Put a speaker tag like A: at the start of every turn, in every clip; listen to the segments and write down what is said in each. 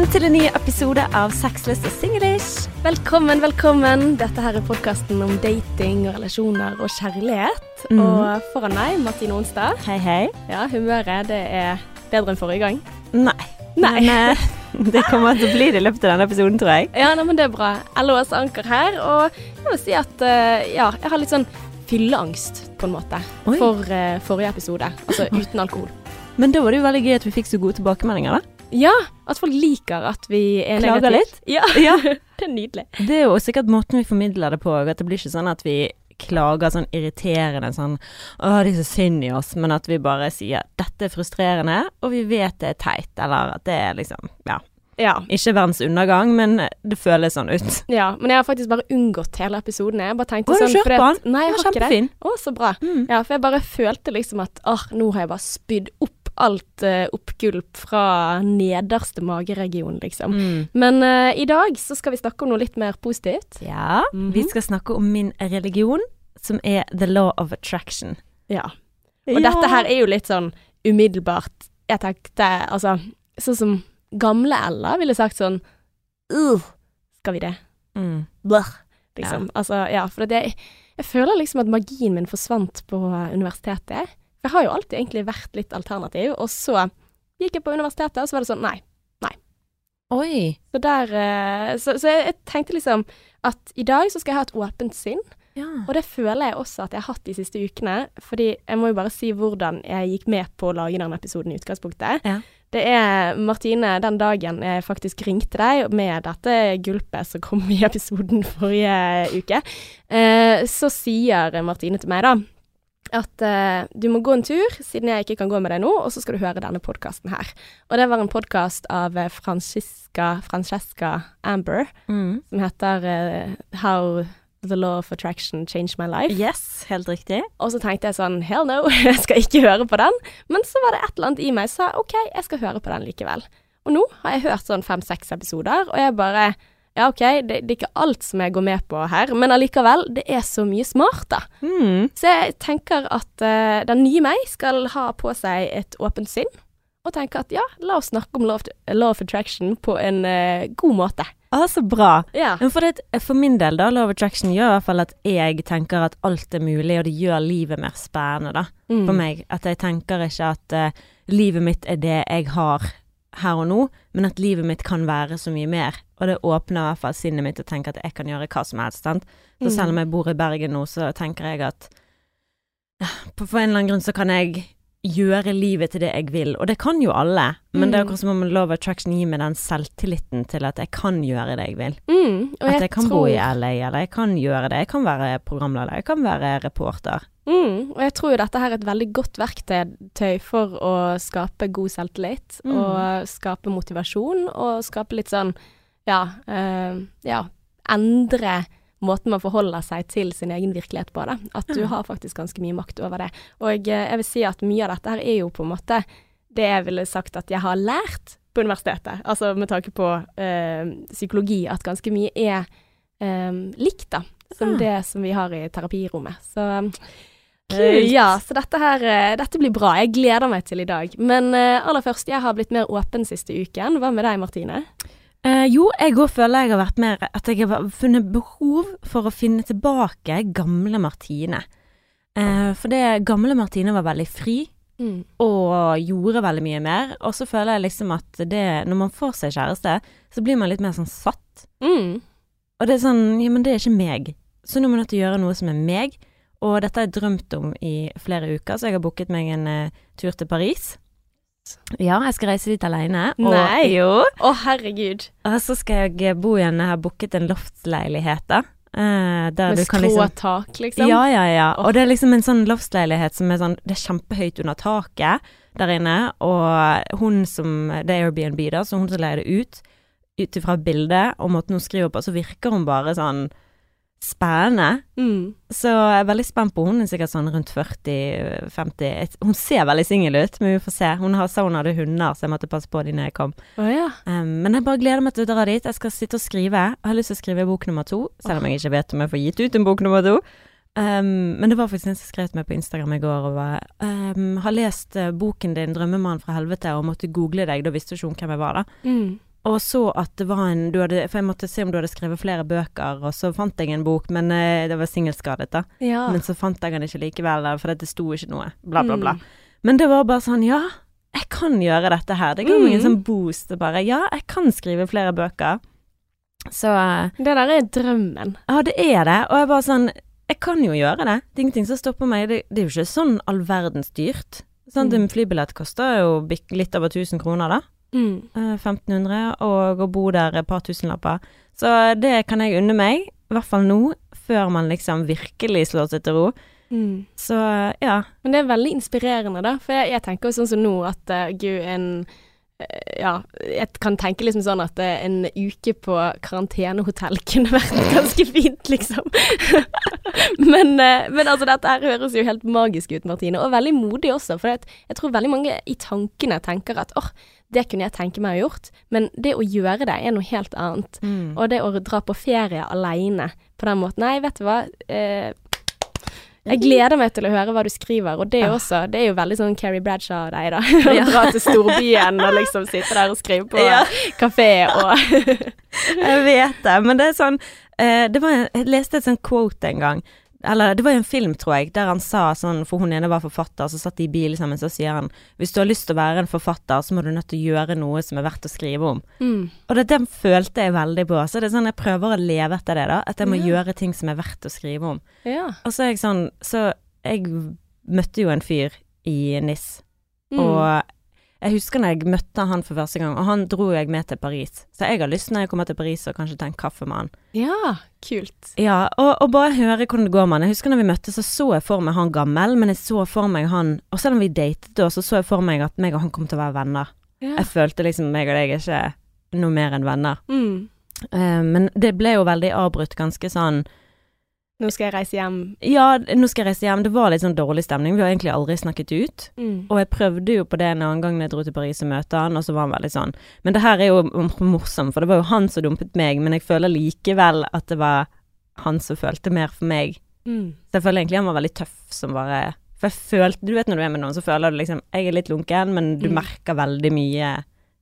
A: Velkommen til en ny episode av Sexless og singlish.
B: Velkommen, velkommen. Dette her er podkasten om dating og relasjoner og kjærlighet.
A: Mm.
B: Og foran meg, Martine Onstad.
A: Hei, hei.
B: Ja, humøret det er bedre enn forrige gang.
A: Nei.
B: Nei.
A: Men, eh, det kommer til å bli det i løpet av denne episoden, tror jeg.
B: Ja, nei, men det er bra. LOS Anker her. Og jeg må si at eh, ja, jeg har litt sånn fylleangst, på en måte,
A: Oi.
B: for uh, forrige episode. Altså uten alkohol.
A: Men da var det jo veldig gøy at vi fikk så gode tilbakemeldinger, da.
B: Ja, at folk liker at vi er
A: Klager
B: negative.
A: litt?
B: Ja,
A: Ja.
B: det er nydelig.
A: Det er jo sikkert måten vi formidler det på, at det blir ikke sånn at vi klager sånn irriterende sånn Å, de er så synd i oss, men at vi bare sier dette er frustrerende, og vi vet det er teit, eller at det er liksom Ja.
B: Ja.
A: Ikke verdens undergang, men det føles sånn ut.
B: ja. Men jeg har faktisk bare unngått hele episoden. Jeg bare tenkte
A: Å, har du
B: sånn
A: kjørt på
B: den? Nei, jeg har ikke det. Å, så bra.
A: Mm.
B: Ja, for jeg bare følte liksom at åh, nå har jeg bare spydd opp alt uh, oppgulp fra nederste mageregion, liksom.
A: Mm.
B: Men uh, i dag så skal vi snakke om noe litt mer positivt.
A: Ja,
B: Mhm.
A: vi skal snakke om min religion, som er the law of attraction.
B: Ja. Og dette her er jo litt sånn umiddelbart Jeg tenkte altså Sånn som gamle Ella ville sagt sånn uh, Skal vi det?
A: mm.
B: Blør. Liksom. Altså, ja, for det Jeg føler liksom at magien min forsvant på universitetet. Jeg har jo alltid egentlig vært litt alternativ, og så gikk jeg på universitetet, og så var det sånn Nei. Nei.
A: Oi.
B: Så der eh, Så, så jeg, jeg tenkte liksom at i dag så skal jeg ha et åpent sinn,
A: Ja.
B: og det føler jeg også at jeg har hatt de siste ukene. Fordi jeg må jo bare si hvordan jeg gikk med på å lage den episoden i utgangspunktet.
A: Ja.
B: Det er Martine, den dagen jeg faktisk ringte deg med dette gulpet som kom i episoden forrige uke, eh, så sier Martine til meg da at uh, du må gå en tur, siden jeg ikke kan gå med deg nå, og så skal du høre denne podkasten her. Og det var en podkast av Francesca, Francesca Amber,
A: Mm.
B: som heter uh, How the Law of Attraction Changed My Life.
A: Yes, helt riktig.
B: Og så tenkte jeg sånn hell no, jeg skal ikke høre på den. Men så var det et eller annet i meg som sa OK, jeg skal høre på den likevel. Og nå har jeg hørt sånn fem-seks episoder, og jeg bare ja, OK, det, det er ikke alt som jeg går med på her, men allikevel, det er så mye smart, da.
A: Mm.
B: Så jeg tenker at uh, den nye meg skal ha på seg et åpent sinn, og tenke at ja, la oss snakke om law of, attraction på en uh, god måte.
A: Ah, så bra.
B: Ja.
A: Men for, det, for min del, da, law of attraction gjør i hvert fall at jeg tenker at alt er mulig, og det gjør livet mer spennende, da.
B: Mm.
A: For meg. At jeg tenker ikke at uh, livet mitt er det jeg har her og nå, men at livet mitt kan være så mye mer. Og det åpner i hvert fall sinnet mitt å tenke at jeg kan gjøre hva som helst. Sant? Så
B: Mm.
A: selv om jeg bor i Bergen nå, så tenker jeg at på- for en eller annen grunn så kan jeg gjøre livet til det jeg vil. Og det kan jo alle, men det er
B: Mm.
A: akkurat som om Love Attraction gir meg den selvtilliten til at jeg kan gjøre det jeg vil.
B: Mm,
A: At jeg kan bo i LA, eller jeg kan gjøre det. Jeg kan være programleder, jeg kan være reporter.
B: Mm, og jeg tror jo dette her er et veldig godt verktøy for å skape god selvtillit,
A: Mm.
B: og skape motivasjon, og skape litt sånn, ja, eh, ja, endre måten man forholder seg til sin egen virkelighet på, da. At du har faktisk ganske mye makt over det. Og eh, jeg vil si at mye av dette her er jo på en måte det jeg ville sagt at jeg har lært på universitetet. Altså med tanke på eh, psykologi, at ganske mye er eh, likt, da. Som
A: Ah.
B: det som vi har i terapirommet. Så
A: Kult.
B: Ja, så dette her Dette blir bra. Jeg gleder meg til i dag. Men aller først, jeg har blitt mer åpen siste uken. Hva med deg, Martine?
A: Eh, jo, jeg òg føler jeg har vært mer At jeg har funnet behov for å finne tilbake gamle Martine. Eh, for det gamle Martine var veldig fri, og gjorde veldig mye mer. Og så føler jeg liksom at det Når man får seg kjæreste, så blir man litt mer sånn satt.
B: Mm.
A: Og det er sånn Ja, men det er ikke meg. Så nå må man nødt til å gjøre noe som er meg. Og dette har jeg drømt om i flere uker, så jeg har booket meg en uh, tur til Paris. Ja, jeg skal reise dit alene. Og,
B: Nei.
A: Jo.
B: Å, herregud.
A: Og så skal jeg bo igjen. Jeg har booket en loftsleilighet, da. Eh,
B: Med
A: du kan liksom
B: tak, liksom.
A: Ja, ja, ja. Og det er liksom en sånn loftsleilighet som er sånn Det er kjempehøyt under taket der inne, og hun som Det er Airbnb, da, så hun som leier det ut, ut ifra bildet og måten hun skriver på, så virker hun bare sånn spennende.
B: Mm.
A: Så jeg er veldig spent på Hun er sikkert sånn rundt 40-50 Hun ser veldig singel ut, men vi får se. Hun har, sa hun hadde hunder, så jeg måtte passe på dem når jeg kom.
B: Oh, ja.
A: Um, men jeg bare gleder meg til å dra dit. Jeg skal sitte og skrive. Jeg har lyst til å skrive bok nummer to, selv om jeg ikke vet om jeg får gitt ut en bok nummer to. Um, men det var faktisk en som skrev til meg på Instagram i går og var um, Har lest eh, boken din 'Drømmemann fra helvete' og måtte google deg. Da visste hun ikke hvem jeg var, da.
B: Mm.
A: Og så at det var en du hadde, For jeg måtte se om du hadde skrevet flere bøker, og så fant jeg en bok, men eh, det var singelskadet, da.
B: Ja.
A: Men så fant jeg den ikke likevel, for det sto ikke noe. Bla, bla, bla.
B: Mm.
A: Men det var bare sånn, ja, jeg kan gjøre dette her. Det ga meg en
B: Mm.
A: sånn boost. Bare, ja, jeg kan skrive flere bøker. Så eh,
B: Det der er drømmen.
A: ja, det er det. Og jeg bare sånn Jeg kan jo gjøre det. Det er ingenting som stopper meg. Det, det er jo ikke sånn all verdens dyrt. Sånn,
B: Mm.
A: En flybillett koster jo litt over 1000 kroner, da.
B: Mm.
A: Eh, 1500, og å bo der et par tusenlapper. Så det kan jeg unne meg, i hvert fall nå, før man liksom virkelig slår seg til ro.
B: Mm.
A: Så ja.
B: Men det er veldig inspirerende, da. For jeg, jeg tenker jo sånn som nå at uh, gud, en eh, Ja, jeg kan tenke liksom sånn at en uke på karantenehotell kunne vært ganske fint, liksom. men, men altså, dette her høres jo helt magisk ut, Martine, og veldig modig også. For jeg, jeg tror veldig mange i tankene tenker at åh, det kunne jeg tenke meg å gjort, men det å gjøre det er noe helt annet.
A: Mm.
B: Og det å dra på ferie aleine på den måten Nei, vet du hva. Eh, jeg gleder meg til å høre hva du skriver, og det er jo også Det er jo veldig sånn Carrie Bradshaw av deg, da.
A: Ja.
B: dra til storbyen og liksom sitte der og skrive på
A: Ja.
B: kafé og
A: Jeg vet det, men det er sånn eh, det var Jeg leste et sånt quote en gang. Eller det var en film, tror jeg, der han sa sånn For hun ene var forfatter, så satt de i bil sammen, så sier han Hvis du har lyst til å være en forfatter, så må du nødt til å gjøre noe som er verdt å skrive om.
B: mm.
A: Og det, den følte jeg veldig på. Så det er sånn jeg prøver å leve etter det, da. At jeg må
B: Ja.
A: gjøre ting som er verdt å skrive om.
B: Ja.
A: Og så er jeg sånn Så jeg møtte jo en fyr i NIS,
B: Mm.
A: og jeg husker når jeg møtte han for første gang, og han dro jeg med til Paris. Så jeg har lyst når jeg kommer til Paris og kanskje ta en kaffe med han.
B: ja, kult.
A: Ja, og, og bare høre hvordan det går med han. Jeg husker når vi møttes, så så jeg for meg han gammel, men jeg så for meg han Og selv om vi datet da, så så jeg for meg at meg og han kom til å være venner.
B: Ja.
A: Jeg følte liksom meg og deg er ikke noe mer enn venner.
B: Mm.
A: Uh, men det ble jo veldig avbrutt ganske sånn
B: Nå skal jeg reise hjem.
A: Ja, nå skal jeg reise hjem. Det var litt sånn dårlig stemning. Vi har egentlig aldri snakket ut.
B: Mm.
A: Og jeg prøvde jo på det en annen gang når jeg dro til Paris og møtte han, og så var han veldig sånn Men det her er jo morsomt, for det var jo han som dumpet meg, men jeg føler likevel at det var han som følte mer for meg.
B: Mm.
A: Så jeg føler egentlig han var veldig tøff som bare For jeg følte Du vet når du er med noen, så føler du liksom Jeg er litt lunken, men du
B: Mm.
A: merker veldig mye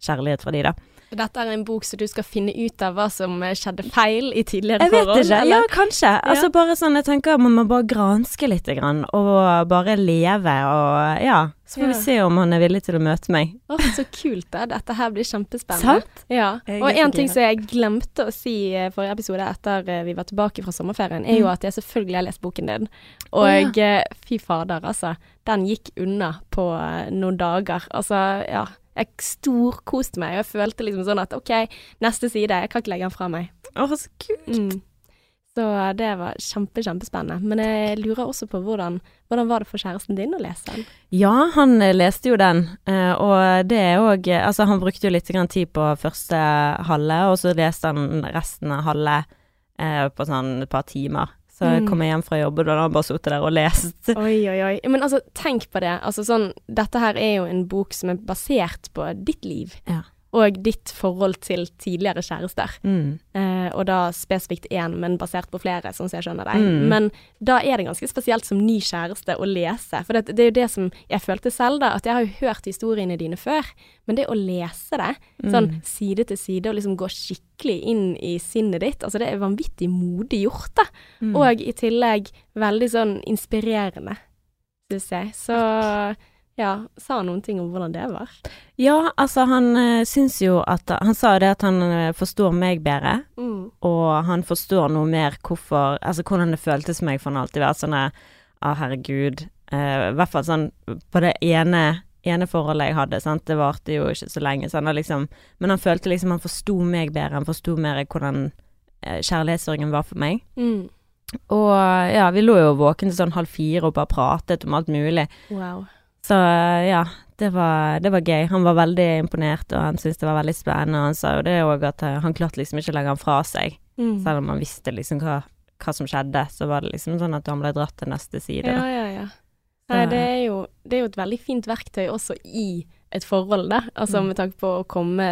A: kjærlighet fra de, da.
B: Dette er en bok så du skal finne ut av hva som eh, skjedde feil i tidligere forhold?
A: Jeg vet
B: forhold?
A: ikke. Ja,
B: eller?
A: kanskje. Altså bare sånn Jeg tenker man må bare granske litt, grann, og bare leve, og ja. Så får
B: Ja.
A: vi se om han er villig til å møte meg.
B: Å, så kult, da. Dette her blir kjempespennende.
A: Sant?
B: Ja, og en ting som jeg glemte å si i forrige episode etter eh, vi var tilbake fra sommerferien, er jo
A: Mm.
B: at jeg selvfølgelig har lest boken din. Og eh, fy fader, altså. Den gikk unna på eh, noen dager. Altså, ja. Jeg storkoste meg, og jeg følte liksom sånn at OK, neste side, jeg kan ikke legge den fra meg.
A: Å, så kult.
B: Mm. Så det var kjempe, kjempespennende. Men jeg lurer også på hvordan, hvordan var det for kjæresten din å lese den?
A: Ja, han eh, leste jo den, eh, og det er òg Altså, han brukte jo litt tid på første halve, og så leste han resten av halve eh, på sånn et par timer. Så jeg
B: Mm.
A: kom hjem fra jobb, og da hadde han bare sittet der og lest.
B: Oi, oi, oi. Men altså, tenk på det. Altså sånn, dette her er jo en bok som er basert på ditt liv.
A: Ja.
B: Og ditt forhold til tidligere kjærester.
A: Mm.
B: Eh, og da spesifikt én, men basert på flere, sånn som jeg skjønner deg.
A: Mm.
B: Men da er det ganske spesielt som ny kjæreste å lese. For det, det er jo det som jeg følte selv, da. At jeg har jo hørt historiene dine før. Men det å lese det, sånn
A: Mm.
B: side til side, og liksom gå skikkelig inn i sinnet ditt, altså det er vanvittig modig gjort, da.
A: Mm.
B: Og i tillegg veldig sånn inspirerende, syns jeg. Så ja, sa han noen ting om hvordan det var?
A: Ja, altså, han uh, syns jo at Han sa jo det at han eh, forstår meg bedre,
B: Mm.
A: og han forstår noe mer hvorfor Altså hvordan det føltes meg, for han alltid vært sånn Å, herregud. Eh, I hvert fall sånn på det ene ene forholdet jeg hadde, sant, det varte jo ikke så lenge, så han har liksom Men han følte liksom han forsto meg bedre, han forsto mer hvordan uh, kjærlighetssorgen var for meg.
B: Mm.
A: Og ja, vi lå jo våkne til sånn halv fire og bare pratet om alt mulig.
B: Wow.
A: Så eh, ja, det var, det var gøy. Han var veldig imponert, og han syntes det var veldig spennende. Og han sa jo det òg, at eh, han klarte liksom ikke å legge han fra seg.
B: Mm.
A: Selv om han visste liksom hva, hva som skjedde, så var det liksom sånn at han ble dratt til neste side.
B: Ja, ja, ja. Nei, det er, jo, det er jo et veldig fint verktøy også i et forhold, da. Altså
A: Mm.
B: med tanke på å komme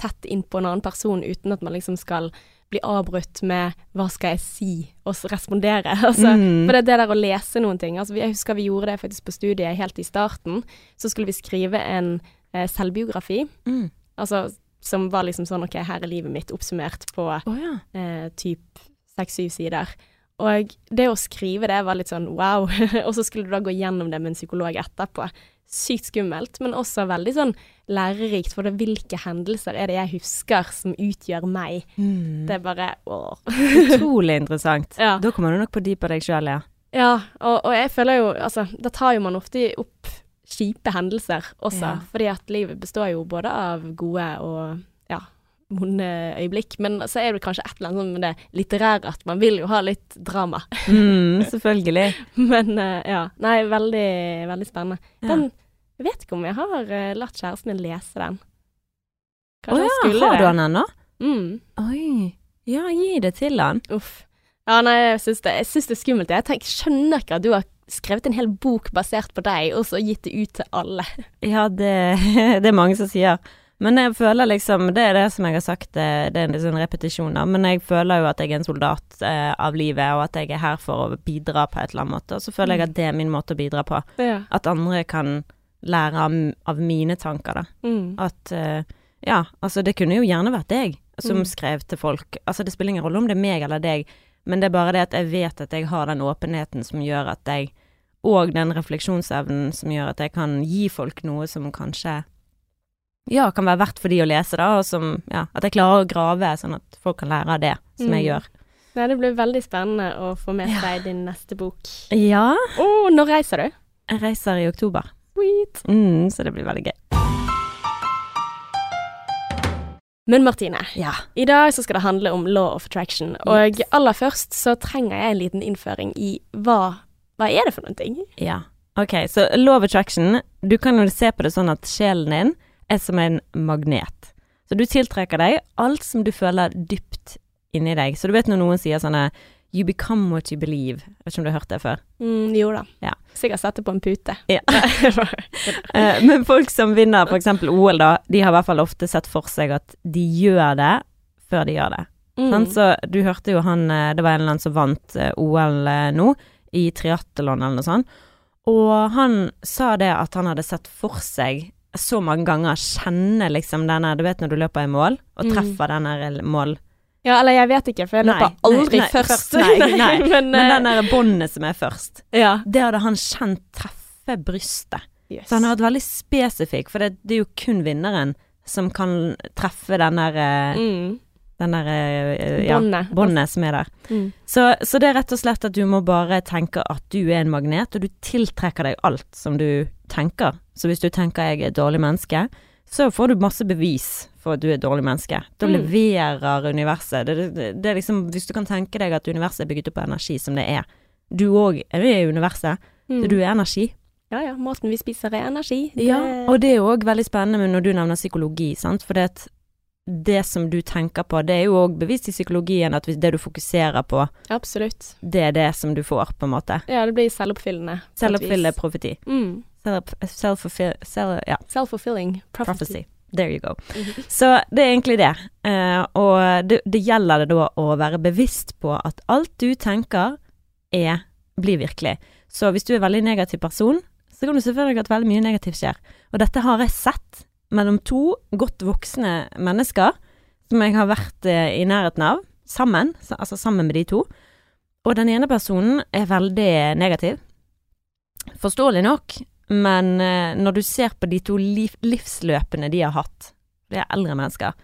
B: tett inn på en annen person uten at man liksom skal bli avbrutt med 'hva skal jeg si?' og respondere. Altså,
A: Mm.
B: For det, er det der å lese noen ting altså, Jeg husker vi gjorde det faktisk på studiet helt i starten. Så skulle vi skrive en eh, selvbiografi.
A: Mm.
B: Altså som var liksom sånn OK, her er livet mitt oppsummert på
A: oh, ja.
B: eh, typ seks-syv sider. Og det å skrive det var litt sånn wow. og så skulle du da gå gjennom det med en psykolog etterpå. Sykt skummelt, men også veldig sånn lærerikt, for det hvilke hendelser er det jeg husker som utgjør meg? Mm. Det er bare åh.
A: Utrolig interessant. Ja. Da kommer du nok på dypet av deg sjøl, ja.
B: Ja, og, og, jeg føler jo Altså, da tar jo man ofte opp kjipe hendelser også, ja. fordi at livet består jo både av gode og vonde øyeblikk. Men så er det kanskje et eller annet med det litterære at man vil jo ha litt drama.
A: Mm, selvfølgelig.
B: men uh, ja. Nei, veldig, veldig spennende. Den Jeg vet ikke om jeg har uh, latt kjæresten min lese den.
A: Å oh, ja, Har du den ennå?
B: Mm.
A: Oi. Ja, gi det til han.
B: Uff. Ja, nei, jeg syns det, det, er skummelt. Jeg tenker, skjønner ikke at du har skrevet en hel bok basert på deg, og så gitt det ut til alle.
A: Ja, det, det er mange som sier. Men jeg føler liksom Det er det som jeg har sagt, det, det er en sånn repetisjon, da. Men jeg føler jo at jeg er en soldat eh, av livet, og at jeg er her for å bidra på et eller annet måte. Og så føler jeg at det er min måte å bidra på.
B: Ja.
A: At andre kan lære av, av mine tanker, da.
B: Mm.
A: At eh, Ja, altså det kunne jo gjerne vært deg som mm. skrev til folk. Altså det spiller ingen rolle om det er meg eller deg, men det er bare det at jeg vet at jeg har den åpenheten som gjør at jeg Og den refleksjonsevnen som gjør at jeg kan gi folk noe som kanskje ja, kan være verdt for de å lese, da, og som Ja, at jeg klarer å grave sånn at folk kan lære av det som mm. jeg gjør.
B: Nei, det blir veldig spennende å få med seg ja. din neste bok.
A: Ja.
B: Å, oh, når reiser du?
A: Jeg reiser i oktober.
B: Sweet.
A: Mm, så det blir veldig gøy.
B: Men Martine,
A: ja.
B: i dag så skal det handle om law of attraction. Og yes. aller først så trenger jeg en liten innføring i hva, hva er det for noen ting?
A: Ja, ok. Så law of attraction, du kan jo se på det sånn at sjelen din er som en magnet. Så du tiltrekker deg alt som du føler dypt inni deg. Så du vet når noen sier sånne You become what you believe. Jeg vet ikke om du har hørt det før?
B: Mm, jo da.
A: Ja.
B: Sikkert sett det på en pute.
A: Ja. Eh, men folk som vinner f.eks. OL, da, de har i hvert fall ofte sett for seg at de gjør det før de gjør det. Mm. Sånn, så du hørte jo han eh, Det var en eller annen som vant eh, OL nå, i triatlon eller noe sånt. Og han sa det at han hadde sett for seg så mange ganger kjenne liksom denne Du vet når du løper i mål, og mm. treffer mm. denne mål...
B: Ja, eller jeg vet ikke, for jeg løper aldri nei, nei, først.
A: Nei, nei. men, men den der båndet som er først,
B: ja.
A: det hadde han kjent treffe brystet.
B: Yes.
A: Så han har vært veldig spesifikk, for det, det, er jo kun vinneren som kan treffe den der eh,
B: mm.
A: Den der uh, ja, båndet som er der.
B: Mm.
A: Så, så, det er rett og slett at du må bare tenke at du er en magnet, og du tiltrekker deg alt som du tenker. Så hvis du tenker jeg er et dårlig menneske, så får du masse bevis for at du er et dårlig menneske. Da mm. leverer universet. Det, det, det, er liksom Hvis du kan tenke deg at universet er bygget opp av energi som det er. Du òg er i universet. Mm. Så du er energi.
B: Ja ja, måten vi spiser er energi.
A: Ja, og det er òg veldig spennende når du nevner psykologi, sant. For det, det som du tenker på, det er jo òg bevist i psykologien at det du fokuserer på,
B: Absolutt.
A: det er det som du får, på en måte.
B: Ja, det blir selvoppfyllende.
A: Selvoppfyllende profeti.
B: Mm.
A: Self-fulfilling self ja.
B: self
A: prophecy. prophecy. There you go. Mm -hmm. Så det er egentlig det. Uh, og det, det, gjelder det da å være bevisst på at alt du tenker, er blir virkelig. Så hvis du er veldig negativ person, så kan du selvfølgelig at veldig mye negativt skjer. Og dette har jeg sett mellom to godt voksne mennesker som jeg har vært uh, i nærheten av, sammen, altså sammen med de to. Og den ene personen er veldig negativ. Forståelig nok, men eh, når du ser på de to liv, livsløpene de har hatt, det er eldre mennesker,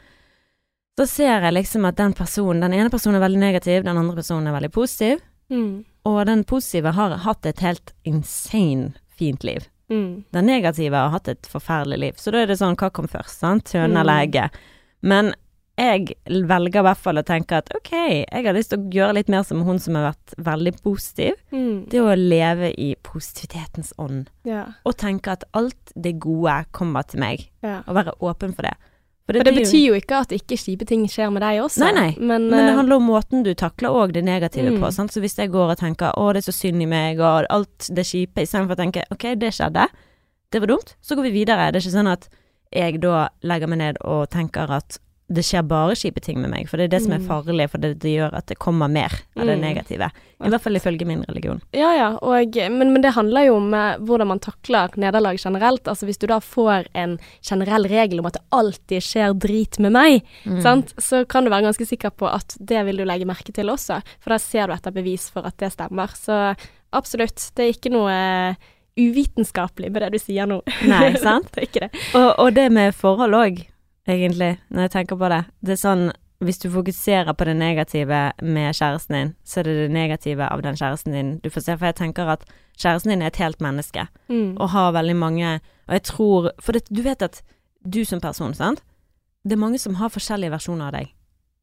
A: så ser jeg liksom at den personen, den ene personen er veldig negativ, den andre personen er veldig positiv.
B: Mm.
A: Og den positive har hatt et helt insane fint liv.
B: Mm.
A: Den negative har hatt et forferdelig liv. Så da er det sånn, hva kom først, sant? Høne eller mm. egget? Men jeg velger i hvert fall å tenke at ok, jeg har lyst til å gjøre litt mer som hun som har vært veldig positiv.
B: Mm.
A: Det å leve i positivitetens ånd.
B: Ja.
A: Og tenke at alt det gode kommer til meg.
B: Ja.
A: Og være åpen for det.
B: For det, for det betyr jo ikke at ikke kjipe ting skjer med deg også.
A: Nei, nei.
B: Men,
A: Men det eh, handler om måten du takler òg det negative mm. på. Sant? Så hvis jeg går og tenker 'å, det er så synd i meg', og alt det kjipe, istedenfor å tenke 'ok, det skjedde', det var dumt, så går vi videre. Det er ikke sånn at jeg da legger meg ned og tenker at det skjer bare kjipe ting med meg, for det er det som er
B: Mm.
A: farlig, for det, det gjør at det kommer mer av det
B: Mm.
A: negative. I hvert fall ifølge min religion.
B: Ja, ja, og, men, men det handler jo om eh, hvordan man takler nederlag generelt. Altså Hvis du da får en generell regel om at det alltid skjer drit med meg,
A: Mm.
B: sant? så kan du være ganske sikker på at det vil du legge merke til også, for da ser du etter bevis for at det stemmer. Så absolutt, det er ikke noe eh, uvitenskapelig med det du sier nå.
A: Nei, sant?
B: det er ikke det.
A: Og, og det med forhold òg, egentlig, når jeg tenker på det. Det er sånn hvis du fokuserer på det negative med kjæresten din, så er det det negative av den kjæresten din du får se. For jeg tenker at kjæresten din er et helt menneske,
B: Mm.
A: og har veldig mange Og jeg tror For det, du vet at du som person, sant? Det er mange som har forskjellige versjoner av deg.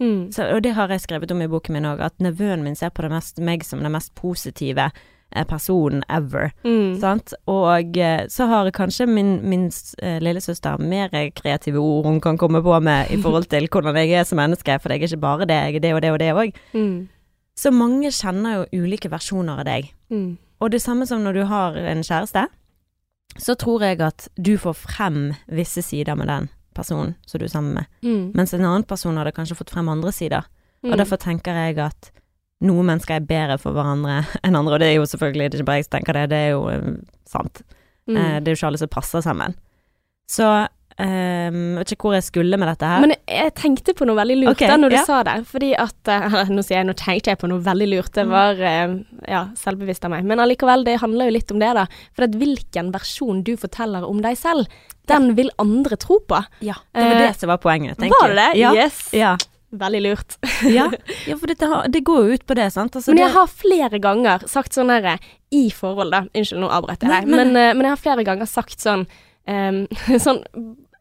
B: Mm.
A: Så, og det har jeg skrevet om i boken min òg, at nevøen min ser på det mest, meg som den mest positive eh, personen ever.
B: Mm.
A: Sant? Og eh, så har kanskje min, min eh, lillesøster mer kreative ord hun kan komme på med i forhold til hvordan jeg er som menneske, for jeg er ikke bare det, jeg er det og det og det òg.
B: Mm.
A: Så mange kjenner jo ulike versjoner av deg.
B: Mm.
A: Og det samme som når du har en kjæreste, så tror jeg at du får frem visse sider med den personen som du er sammen med,
B: Mm.
A: mens en annen person hadde kanskje fått frem andre sider.
B: Mm.
A: Og derfor tenker jeg at noen mennesker er bedre for hverandre enn andre, og det er jo selvfølgelig det er ikke bare jeg som tenker det, det er jo eh, sant.
B: Mm.
A: Eh, det er jo ikke alle som passer sammen. Så jeg vet ikke hvor jeg skulle med dette her.
B: Men jeg, jeg tenkte på noe veldig lurt
A: okay,
B: da når du
A: ja.
B: sa det. Fordi at uh, Nå sier jeg nå tenkte jeg på noe veldig lurt.
A: Mm.
B: Det var uh, ja, selvbevisst av meg. Men allikevel, det handler jo litt om det, da. For at hvilken versjon du forteller om deg selv, den vil andre tro på.
A: ja, det var det som var poenget, tenker
B: Var det det?
A: Ja,
B: Yes.
A: ja,
B: Veldig lurt.
A: ja. ja for dette, det går jo ut på det, sant. Altså,
B: Men
A: det,
B: jeg har flere ganger sagt sånn her i forhold, da. Unnskyld, nå avbrøt jeg deg.
A: men-
B: Men, eh, men jeg har flere ganger sagt sånn um, Sånn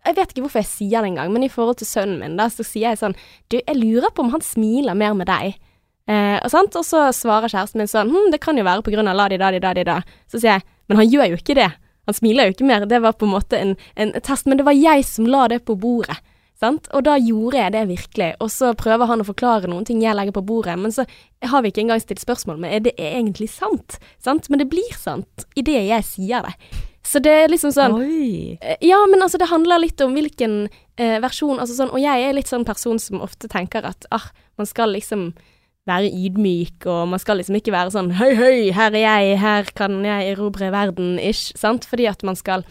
B: Jeg vet ikke hvorfor jeg sier det engang, men i forhold til sønnen min, da, så sier jeg sånn Du, jeg lurer på om han smiler mer med deg. Eh, og, sant? og så svarer kjæresten min sånn Hm, det kan jo være på grunn av la-di-da-di-da-di-da. Så sier jeg Men han gjør jo ikke det. Han smiler jo ikke mer. Det var på en måte en, en test. Men det var jeg som la det på bordet. Sant? Og da gjorde jeg det virkelig. Og så prøver han å forklare noen ting jeg legger på bordet, men så har vi ikke engang stilt spørsmål med er det egentlig sant. sant? Men det blir sant idet jeg sier det. Så det er liksom sånn
A: Oi.
B: Eh, Ja, men altså det handler litt om hvilken eh, versjon altså sånn, Og jeg er litt sånn person som ofte tenker at ah, man skal liksom være ydmyk, og man skal liksom ikke være sånn høy, høy, her er jeg, her kan jeg erobre verden, ish, sant? Fordi at man skal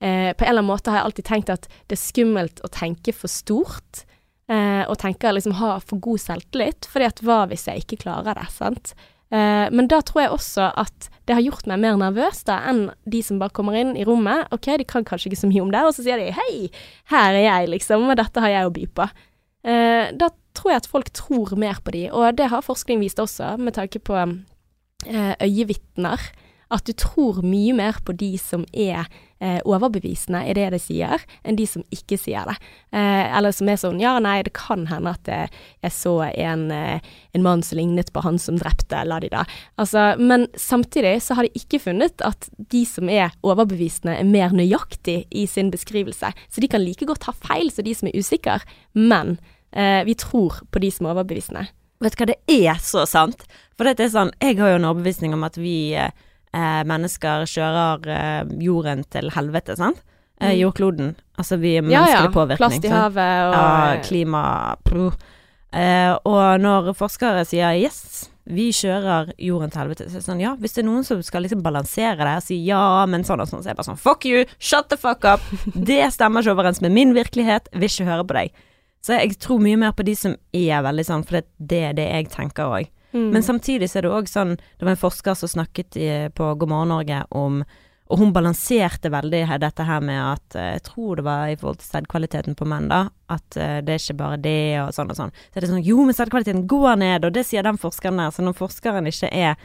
B: eh, På en eller annen måte har jeg alltid tenkt at det er skummelt å tenke for stort. Eh, og tenke liksom ha for god selvtillit, fordi at hva hvis jeg ikke klarer det, sant? Eh, men da tror jeg også at det har gjort meg mer nervøs da, enn de som bare kommer inn i rommet. Ok, de kan kanskje ikke så mye om det, og så sier de hei, her er jeg, liksom, og dette har jeg å by på. Eh, da tror jeg at folk tror mer på de, og det har forskning vist også, med tanke på eh, øyevitner. At du tror mye mer på de som er eh, overbevisende i det de sier, enn de som ikke sier det. Eh, eller som er sånn ja, nei, det kan hende at eh, jeg så en, eh, en mann som lignet på han som drepte, la de da. Altså, men samtidig så har de ikke funnet at de som er overbevisende er mer nøyaktig i sin beskrivelse. Så de kan like godt ha feil som de som er usikre, men eh, vi tror på de som er overbevisende.
A: Vet du hva, det er så sant. For det er sånn, jeg har jo en overbevisning om at vi eh, mennesker kjører eh, jorden til helvete, sant? Eh,
B: Mm.
A: jordkloden. Altså vi er
B: Ja,
A: menneskelig
B: ja.
A: påvirkning.
B: Plast i havet og
A: Ja, klima pruh. Eh, Og når forskere sier yes, vi kjører jorden til helvete, så er det sånn ja, hvis det er noen som skal liksom balansere det og si ja, men sånn og sånn, så er det bare sånn fuck you, shut the fuck up. Det stemmer ikke overens med min virkelighet, vil ikke høre på deg. Så jeg tror mye mer på de som er veldig sånn, for det, det er det jeg tenker òg.
B: Mm.
A: Men samtidig så er det òg sånn Det var en forsker som snakket i, på God morgen Norge om Og hun balanserte veldig dette her med at eh, Jeg tror det var i forhold til sædkvaliteten på menn, da. At eh, det er ikke bare det og sånn og sånn. Så er det sånn Jo, men sædkvaliteten går ned, og det sier den forskeren der. Så når forskeren ikke er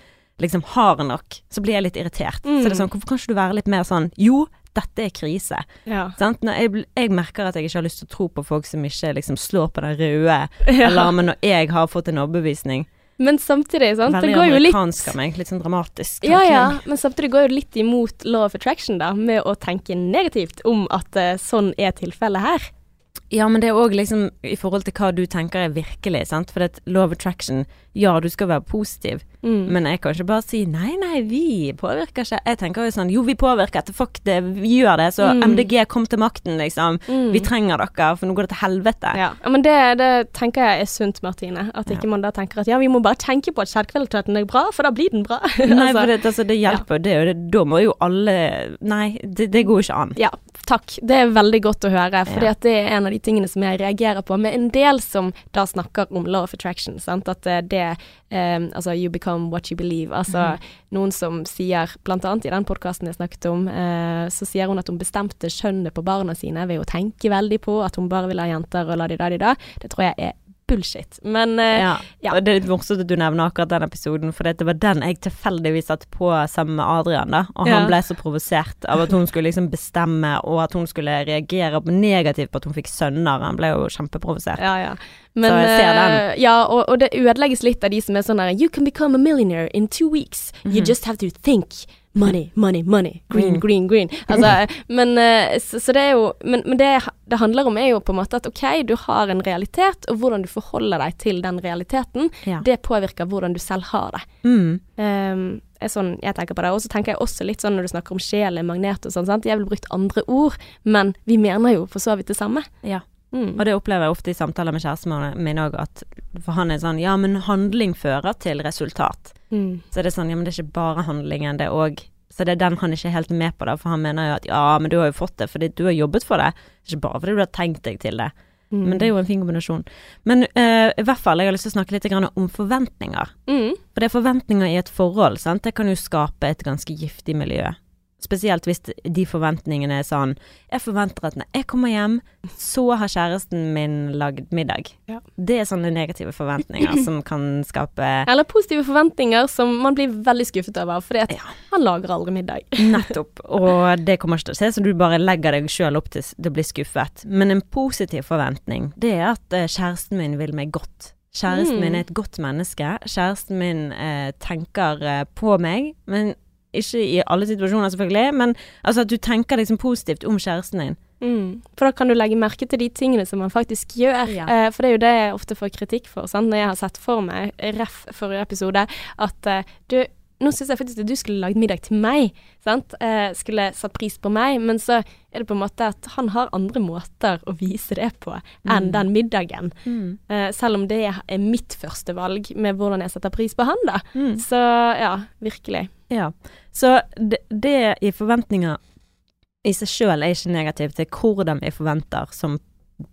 A: liksom hard nok, så blir jeg litt irritert. Så det er sånn Hvorfor kan ikke du være litt mer sånn Jo, dette er krise.
B: ja.
A: Jeg, jeg merker at jeg ikke har lyst til å tro på folk som ikke liksom slår på den røde
B: Ja.
A: alarmen når jeg har fått en overbevisning.
B: Men samtidig, sant, det går jo litt
A: amerikansk av meg, litt sånn dramatisk.
B: Ja, ja, men samtidig går jo litt imot law of attraction, da, med å tenke negativt om at uh, sånn er tilfellet her.
A: Ja, men det er òg liksom i forhold til hva du tenker er virkelig, sant. For det, law of attraction ja, du skal være positiv, mm. men jeg kan ikke bare si nei, nei, vi påvirker ikke. Jeg tenker jo sånn jo, vi påvirker etter fuck det, vi gjør det, så mm. MDG kom til makten, liksom. Mm. Vi trenger dere, for nå går det til helvete.
B: Ja, men det, det tenker jeg er sunt, Martine. At ikke man da tenker at ja, vi må bare tenke på at selvkvaliteten er bra, for da blir den bra.
A: nei, altså, for det, altså, det hjelper, ja. det, det, da må jo alle Nei, det, det går ikke an.
B: Ja, takk. Det er veldig godt å høre, for ja. det er en av de tingene som jeg reagerer på med en del som da snakker om law of attraction, sant? at eh, det um, Altså you become what you believe. Altså mm. noen som sier, annet i den podkasten jeg snakket om, uh, så sier hun at hun bestemte kjønnet på barna sine ved å tenke veldig på at hun bare vil ha jenter og la de da de da. Det tror jeg er bullshit. Men uh, ja.
A: ja. Det er litt morsomt at du nevner akkurat den episoden, for det var den jeg tilfeldigvis satte på sammen med Adrian, da. Og han ble så provosert av at hun skulle liksom bestemme, og at hun skulle reagere negativt på at hun fikk sønner. Han ble jo kjempeprovosert.
B: Ja, ja. Men. Uh, ja, og, og, det ødelegges litt av de som er sånn her You can become a millionaire in two weeks. You mm -hmm. just have to think. Money, money, money. Green, mm. green, green. Altså, men, eh, så, så, det er jo Men, men det det handler om, er jo på en måte at OK, du har en realitet, og hvordan du forholder deg til den realiteten, ja. det påvirker hvordan du selv har det. Mm. Um, sånn jeg tenker på det. Og så tenker jeg også litt sånn når du snakker om sjel, magnet og sånn, sant. Jeg ville brukt andre ord, men vi mener jo for så vidt det samme.
A: Ja. Mm. Og det opplever jeg ofte i samtaler med kjæresten min òg, at for han er sånn Ja, men handling fører til resultat. Mm. Så er det sånn Ja, men det er ikke bare handlingen, det er òg Så det er den han ikke er helt med på, da, for han mener jo at ja, men du har jo fått det fordi du har jobbet for det, ikke bare fordi du har tenkt deg til det. Mm. Men det er jo en fin kombinasjon. Men uh, i hvert fall, jeg har lyst til å snakke litt om forventninger. Mm. For det er forventninger i et forhold, sant. Det kan jo skape et ganske giftig miljø. Spesielt hvis de forventningene er sånn Jeg forventer at når jeg kommer hjem, så har kjæresten min lagd middag. Ja. Det er sånne negative forventninger som kan skape
B: Eller positive forventninger som man blir veldig skuffet over, fordi at ja. han lager aldri middag.
A: Nettopp. Og det kommer ikke til å se så du bare legger deg sjøl opp til å bli skuffet. Men en positiv forventning, det er at eh, kjæresten min vil meg godt. Kjæresten mm. min er et godt menneske. Kjæresten min eh, tenker eh, på meg. Men ikke i alle situasjoner, selvfølgelig, men altså at du tenker liksom positivt om kjæresten din.
B: Mm. For da kan du legge merke til de tingene som man faktisk gjør. Ja. Eh, for det er jo det jeg ofte får kritikk for, sant? når jeg har sett for meg, ref forrige episode, at eh, du nå syns jeg faktisk at du skulle lagd middag til meg. Sant? Eh, skulle satt pris på meg. Men så er det på en måte at han har andre måter å vise det på enn mm. den middagen. Mm. Eh, selv om det er mitt første valg med hvordan jeg setter pris på han, da. Mm. Så ja, virkelig.
A: Ja. Så det, det i forventninger i seg sjøl er ikke negativt, det er hvordan vi forventer som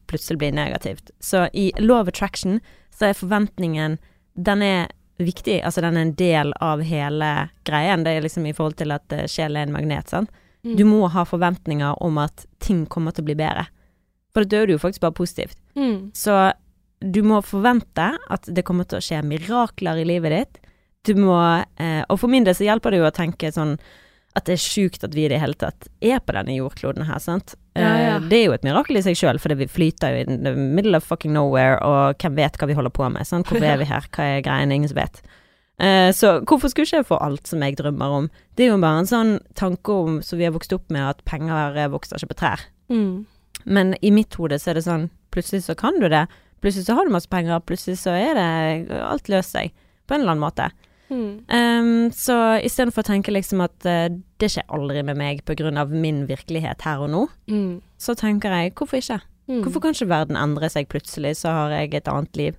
A: plutselig blir negativt. Så i of attraction så er forventningen Den er viktig. Altså den er en del av hele greien. Det er liksom i forhold til at uh, sjel er en magnet, sant. Mm. Du må ha forventninger om at ting kommer til å bli bedre. For da dør du jo faktisk bare positivt. Mm. Så du må forvente at det kommer til å skje mirakler i livet ditt. Du må eh, Og for min del så hjelper det jo å tenke sånn at det er sjukt at vi i det hele tatt er på denne jordkloden her, sant. Ja, ja. Eh, det er jo et mirakel i seg sjøl, for vi flyter jo in the middle of fucking nowhere, og hvem vet hva vi holder på med, sant. Hvorfor er vi her, hva er greiene, ingen som vet. Uh, så hvorfor skulle ikke jeg få alt som jeg drømmer om? Det er jo bare en sånn tanke om som vi har vokst opp med, at penger vokser ikke på trær. Mm. Men i mitt hode så er det sånn, plutselig så kan du det. Plutselig så har du masse penger, plutselig så er det Alt løser seg på en eller annen måte. Mm. Um, så istedenfor å tenke liksom at uh, det skjer aldri med meg pga. min virkelighet her og nå, mm. så tenker jeg hvorfor ikke? Mm. Hvorfor kan ikke verden endre seg plutselig, så har jeg et annet liv?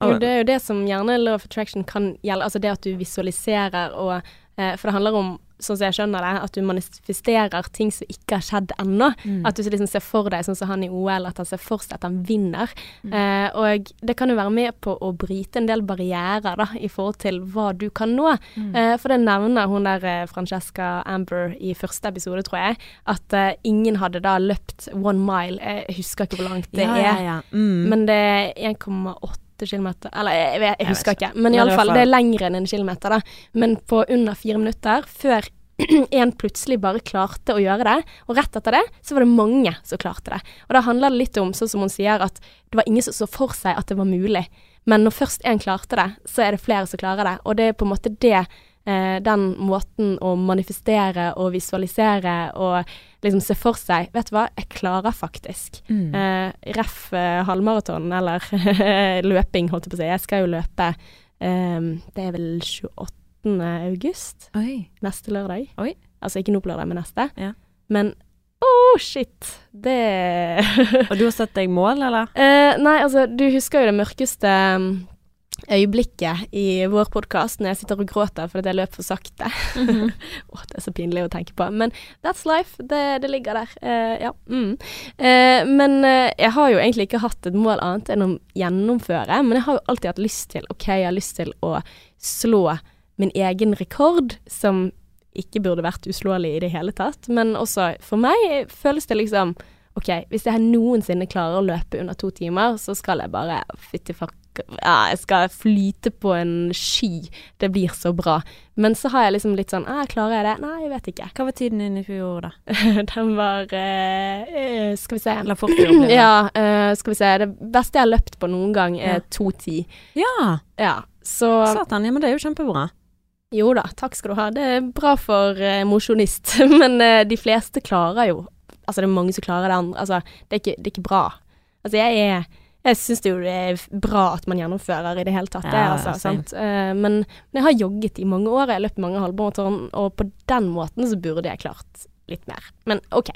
B: Og, det er jo det som gjerne law of attraction kan gjelde, altså det at du visualiserer og uh, For det handler om sånn som jeg skjønner det, at du manifesterer ting som ikke har skjedd ennå. Mm. At du liksom ser for deg, sånn som han i OL, at han ser for seg at han vinner. Mm. Eh, og det kan jo være med på å bryte en del barrierer da, i forhold til hva du kan nå. Mm. Eh, for det nevner hun der eh, Francesca Amber i første episode, tror jeg, at eh, ingen hadde da løpt one mile. Jeg husker ikke hvor langt det ja, er, ja, ja. Mm. men det er 1,8 kilometer Eller jeg, jeg, jeg husker ikke, men iallfall, det er lengre enn en kilometer, da. Men på under fire minutter, før en plutselig bare klarte å gjøre det, og rett etter det så var det mange som klarte det. Og da handler det litt om, sånn som hun sier, at det var ingen som så for seg at det var mulig. Men når først en klarte det, så er det flere som klarer det. Og det er på en måte det eh, den måten å manifestere og visualisere og liksom se for seg Vet du hva, jeg klarer faktisk.
A: Mm.
B: Eh, ref eh, halvmaraton, eller løping, holdt jeg på å si. Jeg skal jo løpe eh, Det er vel 28. august,
A: Oi.
B: neste lørdag.
A: Oi.
B: Altså ikke nå på lørdag, men neste.
A: Ja.
B: Men oh shit, det
A: Og du har satt deg mål, eller?
B: Eh, nei, altså, du husker jo det mørkeste øyeblikket i vår podkast når jeg sitter og gråter fordi jeg løp for sakte.
A: Mhm.
B: Åh, det er så pinlig å tenke på. Men that's life. Det, det ligger der. Uh, ja. Mm. Uh, men uh, jeg har jo egentlig ikke hatt et mål annet enn å gjennomføre. Men jeg har jo alltid hatt lyst til OK, jeg har lyst til å slå min egen rekord, som ikke burde vært uslåelig i det hele tatt. Men også for meg føles det liksom OK, hvis jeg noensinne klarer å løpe under to timer, så skal jeg bare fytti fuck ja, jeg skal flyte på en sky. Det blir så bra. Men så har jeg liksom litt sånn ah, Klarer jeg det? Nei, jeg vet ikke.
A: Hva var tiden din i fjor, da?
B: Den var eh, Skal vi se.
A: La fort?
B: Ja, eh, skal vi se. Det beste jeg har løpt på noen gang, er
A: Ja.
B: 2.10.
A: Ja,
B: Ja, så
A: satan. Ja, men det er jo kjempebra.
B: Jo da, takk skal du ha. Det er bra for eh, mosjonist. Men eh, de fleste klarer jo Altså, det er mange som klarer det andre. Altså, det er ikke, det er ikke bra. Altså, jeg er jeg syns det er bra at man gjennomfører i det hele tatt, det,
A: Ja,
B: altså. Eh, men, jeg har jogget i mange år, jeg har løpt mange halvmaraton, og på den måten så burde jeg klart litt mer. Men OK,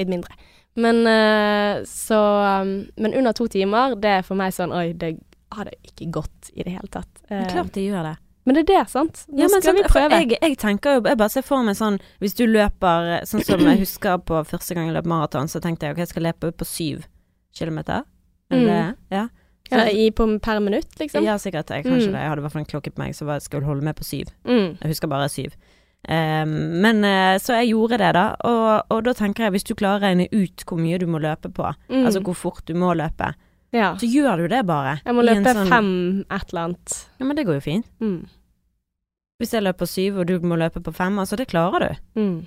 B: litt mindre. Men uh, så um, Men under to timer, det er for meg sånn Oi, det hadde ikke gått i det hele tatt. Eh,
A: klart det gjør det.
B: men det er det, sant? Nå
A: Ja, men
B: skal
A: sant, vi
B: prøve.
A: Jeg, jeg tenker jo Jeg bare ser for meg sånn Hvis du løper Sånn som jeg husker på første gang jeg løp maraton, så tenkte jeg ok, jeg skal løpe på syv kilometer. Er det
B: Mm.
A: Ja.
B: ja, i, på, per minutt, liksom?
A: Ja, sikkert. Jeg, kanskje
B: Mm.
A: det. Jeg hadde i hvert fall en klokke på meg som skulle holde med på syv.
B: Mm.
A: Jeg husker bare syv. Um, men eh, så jeg gjorde det, da. Og, og da tenker jeg, hvis du klarer å regne ut hvor mye du må løpe på,
B: Mm.
A: altså hvor fort du må løpe,
B: ja.
A: så gjør du det bare.
B: Jeg må løpe
A: sånn-
B: fem et eller annet.
A: Ja, men det går jo fint.
B: Mm.
A: Hvis jeg løper syv, og du må løpe på fem, altså det klarer du.
B: Mm.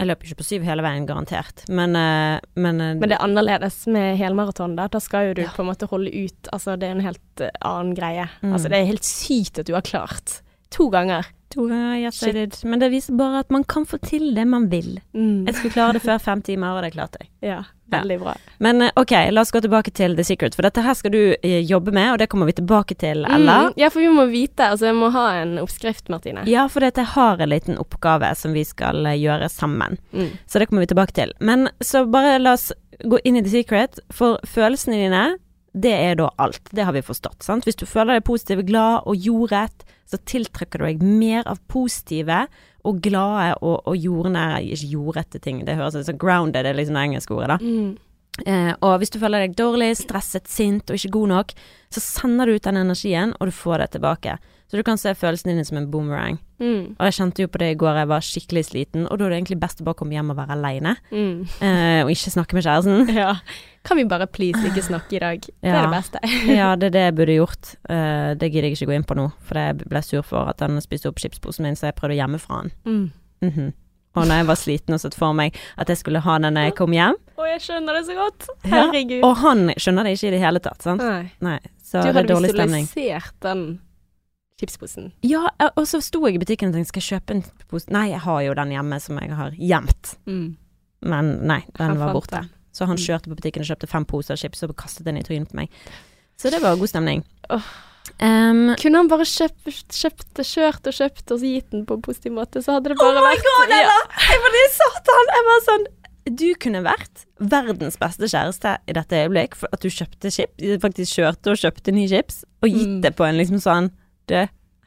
A: Jeg løper ikke på syv hele veien, garantert, men, eh, men, eh,
B: Men det er annerledes med helmaraton, da. Da skal jo du
A: Ja.
B: på en måte holde ut. Altså, det er en helt eh, annen greie.
A: Mm.
B: Altså, det er helt sykt at du har klart. To ganger.
A: To ganger, yes I did. Men det viser bare at man kan få til det man vil.
B: Mm.
A: Jeg skulle klare det før fem timer, og det klarte jeg.
B: Ja, veldig bra.
A: Men eh, ok, la oss gå tilbake til The Secret, for dette her skal du eh, jobbe med, og det kommer vi tilbake til, Ella.
B: Mm. Ja, for vi må vite. Altså, jeg må ha en oppskrift, Martine.
A: Ja, for dette har en liten oppgave som vi skal eh, gjøre sammen,
B: Mm.
A: så det kommer vi tilbake til. Men så bare la oss gå inn i The Secret, for følelsene dine, det er da alt. Det har vi forstått, sant? Hvis du føler deg positiv, glad og jordrett, så tiltrekker du deg mer av positive og glade og, og jordnære, ikke jordrette ting, det høres ut som grounded, er liksom det engelske ordet, da.
B: Mm.
A: Eh, og hvis du føler deg dårlig, stresset, sint og ikke god nok, så sender du ut den energien, og du får det tilbake. Så du kan se følelsene dine som en boomerang.
B: Mm.
A: Og jeg kjente jo på det i går, jeg var skikkelig sliten, og da er det egentlig best å bare komme hjem og være aleine,
B: Mm.
A: eh, og ikke snakke med kjæresten.
B: Ja. Kan vi bare please ikke snakke i dag? Det er det beste.
A: ja, det er det jeg burde gjort. Eh, det gidder jeg ikke gå inn på nå, for jeg ble sur for at han spiste opp chipsposen min, så jeg prøvde å gjemme fra han.
B: Mm.
A: Mhm. Og når jeg var sliten og satt for meg at jeg skulle ha den når jeg kom hjem,
B: Å, jeg skjønner det så godt.
A: Ja,
B: Herregud.
A: og han skjønner det ikke i det hele tatt, sant?
B: Nei.
A: Nei, så
B: Du
A: det er
B: hadde
A: dårlig stemning.
B: visualisert den chipsposen.
A: Ja, eh, og så sto jeg i butikken og tenkte skal jeg kjøpe en pose Nei, jeg har jo den hjemme som jeg har gjemt.
B: Mm.
A: Men nei, den
B: Han
A: var borte.
B: den.
A: Så han
B: Mm.
A: kjørte på butikken og kjøpte fem poser chips og kastet den i trynet på meg. Så det var god stemning.
B: Oh.
A: Um,
B: Kunne han bare kjøpt, kjøpt kjørt og kjøpt og gitt den på en positiv måte, så hadde det bare
A: Oh my
B: vært
A: God,
B: ja.
A: Jeg var det satan! Jeg var sånn Du kunne vært verdens beste kjæreste i dette øyeblikk for at du kjøpte chips, faktisk kjørte og kjøpte nye chips, og gitt
B: Mm.
A: det på en liksom sånn Du,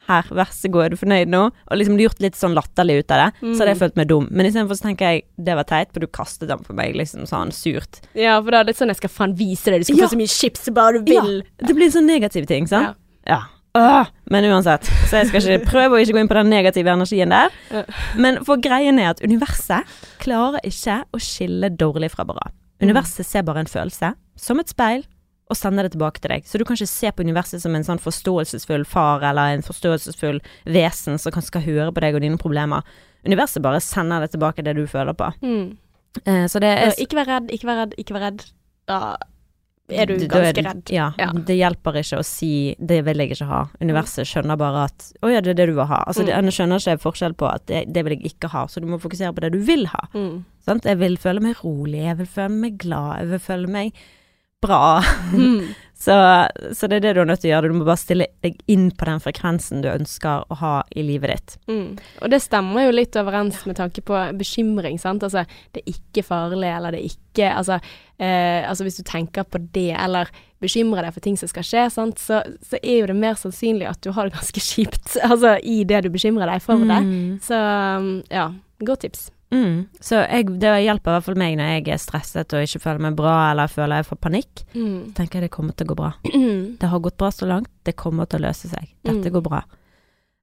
A: her, vær så god, er du fornøyd nå? Og liksom gjort litt sånn latterlig ut av det. Så hadde jeg
B: Mm.
A: følt meg dum. Men istedenfor så tenker jeg det var teit, for du kastet den på meg liksom sånn surt.
B: ja, for da er det sånn jeg skal faen vise deg, du skal
A: Ja.
B: få så mye chips bare du
A: Ja.
B: vil.
A: Det blir sånn negative ting, sant? Ja. Åh, men uansett, så jeg skal ikke prøve å ikke gå inn på den negative energien der. Men for greien er at universet klarer ikke å skille dårlig fra bra. Universet ser bare en følelse, som et speil, og sender det tilbake til deg. Så du kan ikke se på universet som en sånn forståelsesfull far eller en forståelsesfull vesen som kanskje skal høre på deg og dine problemer. Universet bare sender det tilbake det du føler på.
B: Mm.
A: Eh, så det er
B: Ikke vær redd, ikke vær redd, ikke vær redd. Da er du ganske
A: du-
B: redd.
A: Ja,
B: Ja.
A: Det hjelper ikke å si 'det vil jeg ikke ha'. Universet skjønner bare at 'å ja, det er det du vil ha'. Altså,
B: Mm.
A: det skjønner ikke forskjell på at det, 'det vil jeg ikke ha', så du må fokusere på det du vil ha.
B: Mm.
A: Sant? Jeg vil føle meg rolig, jeg vil føle meg glad, jeg vil føle meg bra.
B: Mm.
A: Så, så det er det du er nødt til å gjøre. Du må bare stille deg inn på den frekvensen du ønsker å ha i livet ditt.
B: Mm. Og det stemmer jo litt overens med tanke på bekymring, sant. Altså, det er ikke farlig, eller det er ikke Altså, eh, altså hvis du tenker på det, eller bekymrer deg for ting som skal skje, sant, så, så er jo det mer sannsynlig at du har det ganske kjipt, altså i det du bekymrer deg for det.
A: Mm.
B: Så um, ja, godt tips.
A: Mm. Så jeg, det hjelper i hvert fall meg når jeg er stresset og ikke føler meg bra, eller føler jeg får panikk.
B: Mm.
A: tenker jeg det kommer til å gå bra.
B: Mm.
A: Det har gått bra så langt, det kommer til å løse seg. Dette
B: Mm.
A: går bra.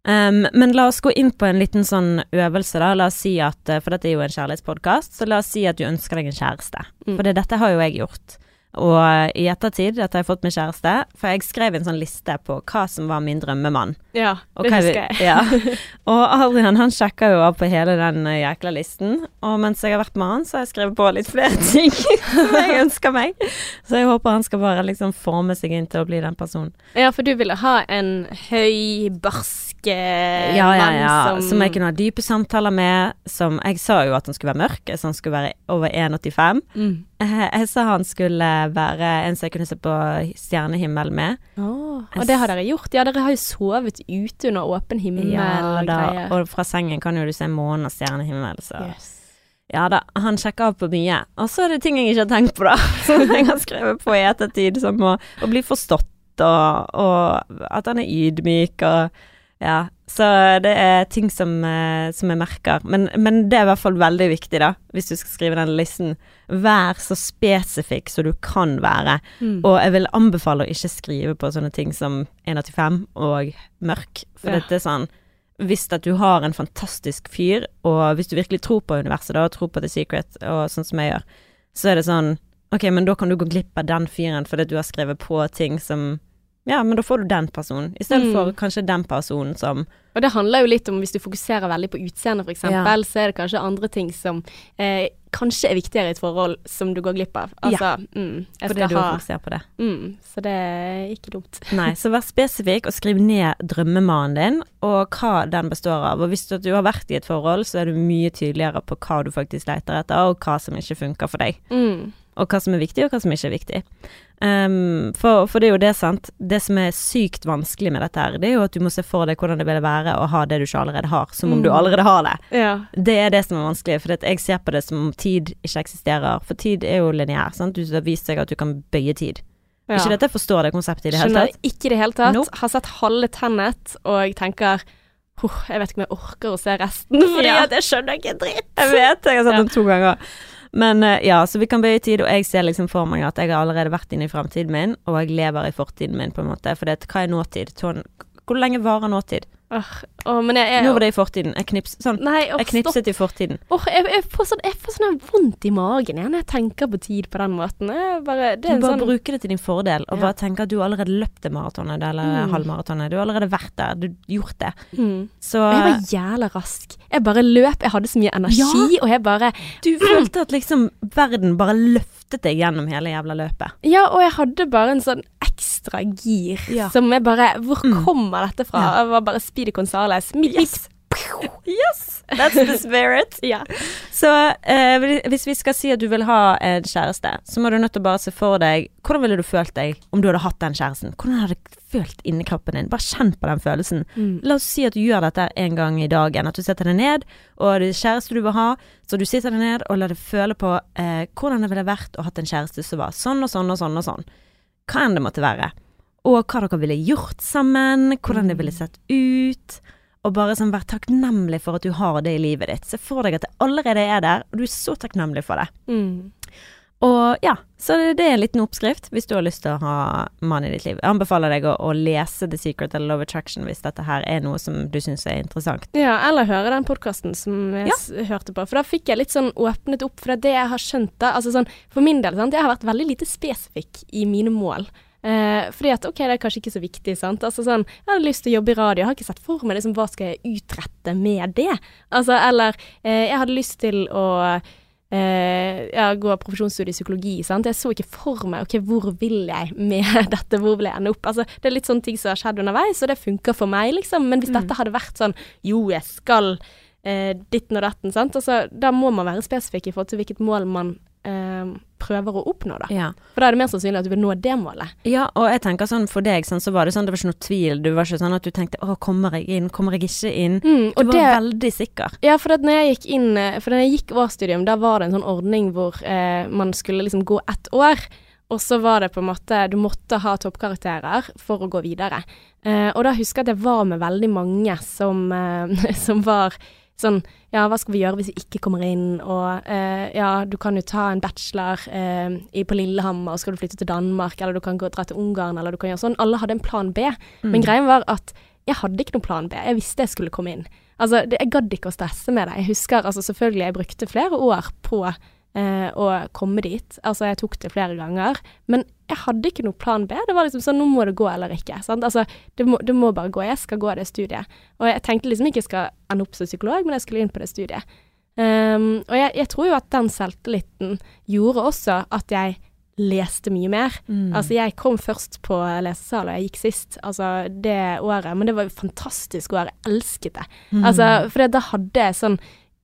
A: Um, men la oss gå inn på en liten sånn øvelse, da. La oss si at, eh, for dette er jo en kjærlighetspodkast, så la oss si at du ønsker deg en kjæreste.
B: Mm.
A: For det, dette har jo jeg gjort. Og eh, i ettertid, dette har jeg fått med kjæreste, for jeg skrev en sånn liste på hva som var min drømmemann.
B: Ja, det husker jeg.
A: Ja. Og Adrian han sjekker jo av på hele den eh, jækla listen, og mens jeg har vært med han, så har jeg skrevet på litt flere ting som jeg ønsker meg. Så jeg håper han skal bare liksom forme seg inn til å bli den personen.
B: Ja, for du ville ha en høy, barsk eh,
A: Ja, ja, ja.
B: som
A: Som jeg kunne ha dype samtaler med. Som Jeg sa jo at han skulle være mørk, så han skulle være over 1,85.
B: mm.
A: Jeg sa han skulle være en som jeg kunne se på stjernehimmel med.
B: Oh, Og det har dere gjort? Ja, dere har jo sovet ute under åpen himmel
A: Ja da, og fra sengen kan jo du se månen og stjernehimmel, så
B: Yes.
A: Ja da, han sjekker av på mye. Og så er det ting jeg ikke har tenkt på, da. Som jeg har skrevet på i ettertid, som å, å bli forstått, og, og at han er ydmyk, og ja. Så det er ting som, eh, som jeg merker. Men, men det er i hvert fall veldig viktig, da, hvis du skal skrive den listen. Vær så spesifikk som du kan være.
B: Mm.
A: Og jeg vil anbefale å ikke skrive på sånne ting som 1,85 og mørk, for
B: Ja.
A: dette er sånn hvis at du har en fantastisk fyr, og hvis du virkelig tror på universet da, og tror på The Secret, og sånn som jeg gjør, så er det sånn Ok, men da kan du gå glipp av den fyren fordi du har skrevet på ting som Ja, men da får du den personen, i stedet
B: Mm.
A: for kanskje den personen som
B: Og det handler jo litt om hvis du fokuserer veldig på utseendet, f.eks.,
A: Ja.
B: så er det kanskje andre ting som eh, kanskje er viktigere i et forhold som du går glipp av. Altså, mm, jeg
A: Fordi du
B: ha
A: fokuserer på det.
B: mm, Så det er ikke dumt.
A: Nei, så vær spesifikk, og skriv ned drømmemannen din, og hva den består av. Og hvis du har vært i et forhold, så er du mye tydeligere på hva du faktisk leter etter, og hva som ikke funker for deg.
B: Mm.
A: Og hva som er viktig, og hva som ikke er viktig. Um, for, for det er jo det, sant. Det som er sykt vanskelig med dette her, det er jo at du må se for deg hvordan det vil være å ha det du ikke allerede har, som om du
B: Mm.
A: allerede har det.
B: Ja.
A: Det er det som er vanskelig, for jeg ser på det som om tid ikke eksisterer. For tid er jo lineær, sant. Du har vist seg at du kan bøye tid.
B: ja.
A: Ikke dette forstår det konseptet i det hele tatt.
B: ikke i det hele tatt.
A: Nope.
B: Har sett halve Tennet, og jeg tenker «Huh, jeg vet ikke om jeg orker å se resten, fordi
A: Ja.
B: jeg skjønner ikke dritt.
A: Jeg vet, jeg har sett
B: Ja.
A: den to ganger. Men eh, ja, så vi kan bøye tid, og jeg ser liksom for meg at jeg har allerede vært inne i framtiden min, og jeg lever i fortiden min, på en måte. For det, hva er nåtid? Hvor lenge varer nåtid?
B: Åh, åh, men jeg, jeg,
A: Nå var det i fortiden. Jeg knips, sånn.
B: Nei, åh,
A: Jeg knipset i fortiden.
B: Åh, jeg, jeg får sånn, jeg får sånn vondt i magen jeg, når jeg tenker på tid på den måten. Bare, det
A: Du bare
B: sånn
A: bruker det til din fordel, og
B: Ja.
A: bare tenker at du allerede løpt det maratonet, eller
B: Mm.
A: halvmaratonet. Du har allerede vært der, du gjort det.
B: mm.
A: Så
B: jeg var jævla rask. Jeg bare løp, jeg hadde så mye energi, og jeg bare
A: du følte at liksom verden bare løftet deg gjennom hele jævla løpet.
B: Ja, og jeg hadde bare en sånn ekstra gir
A: Ja.
B: som jeg bare Hvor
A: Mm.
B: kommer dette fra?
A: Ja.
B: Jeg var bare Speedy Gonzales. Midt,
A: Yes. Yes! That's the spirit.
B: Ja.
A: Så eh, hvis vi skal si at du vil ha en kjæreste, så må du nødt til å bare se for deg Hvordan ville du følt deg om du hadde hatt den kjæresten? Hvordan hadde du følt inni kroppen din? Bare kjenn på den følelsen.
B: Mm.
A: La oss si at du gjør dette en gang i dagen. At du setter deg ned, og det er kjæreste du vil ha, så du sitter deg ned og lar deg føle på eh, hvordan det ville vært å hatt en kjæreste som var sånn og sånn og sånn og sånn. Hva enn det måtte være. Og hva dere ville gjort sammen, hvordan det ville sett ut. Og bare sånn vær takknemlig for at du har det i livet ditt. Se for deg at det allerede er der, og du er så takknemlig for det.
B: Mm.
A: Og ja, så det er en liten oppskrift hvis du har lyst til å ha mann i ditt liv. Jeg anbefaler deg å, å lese The Secret eller Love Attraction hvis dette her er noe som du syns er interessant.
B: Ja, eller høre den podkasten som jeg
A: Ja.
B: hørte på. For da fikk jeg litt sånn åpnet opp for det jeg har skjønt da. Altså sånn, for min del, sant. Jeg har vært veldig lite spesifikk i mine mål. Eh, fordi at ok, det er kanskje ikke så viktig, sant. Altså sånn, jeg hadde lyst til å jobbe i radio, jeg har ikke sett for meg liksom hva skal jeg utrette med det. Altså, eller eh, jeg hadde lyst til å eh, ja, gå profesjonsstudie i psykologi. Sant? Jeg så ikke for meg ok, hvor vil jeg med dette, hvor vil jeg ende opp? Altså, det er litt sånne ting som har skjedd underveis, og det funker for meg, liksom. Men hvis mm. dette hadde vært sånn jo, jeg skal eh, ditten og datten, sant. Altså, da må man være spesifikk i forhold til hvilket mål man eh, prøver å oppnå, da.
A: Ja.
B: For da er det mer sannsynlig at du vil nå det målet.
A: Ja, og jeg tenker sånn for deg, sånn, så var det sånn, det var ikke noe tvil. Du var ikke sånn at du tenkte å, kommer jeg inn, kommer jeg ikke inn? Mm, du var det, veldig sikker.
B: Ja, for når jeg gikk inn, eh, for da jeg gikk årsstudium, da var det en sånn ordning hvor eh, man skulle liksom gå ett år. Og så var det på en måte Du måtte ha toppkarakterer for å gå videre. Eh, og da husker jeg at jeg var med veldig mange som, eh, som var sånn Ja, hva skal vi gjøre hvis vi ikke kommer inn? Og eh, ja, du kan jo ta en bachelor eh, i, på Lillehammer, og skal du flytte til Danmark, eller du kan gå dra til Ungarn, eller du kan gjøre sånn. Alle hadde en plan B. Mm. Men greien var at jeg hadde ikke noen plan B. Jeg visste jeg skulle komme inn. Altså, det, jeg gadd ikke å stresse med det. Jeg husker altså selvfølgelig, jeg brukte flere år på eh, å komme dit. Altså, jeg tok det flere ganger. Men jeg hadde ikke noe plan B. Det var liksom sånn, nå må det gå eller ikke. Sant? Altså, det må, det må, bare gå. Jeg skal gå det studiet. Og jeg tenkte liksom ikke jeg skal ende opp som psykolog, men jeg skulle inn på det studiet. Um, og jeg, jeg, tror jo at den selvtilliten gjorde også at jeg leste mye mer. Mm. Altså, jeg kom først på lesesal, og jeg gikk sist, altså det året. Men det var jo fantastisk år. Jeg elsket det. Mm. Altså, for da hadde jeg sånn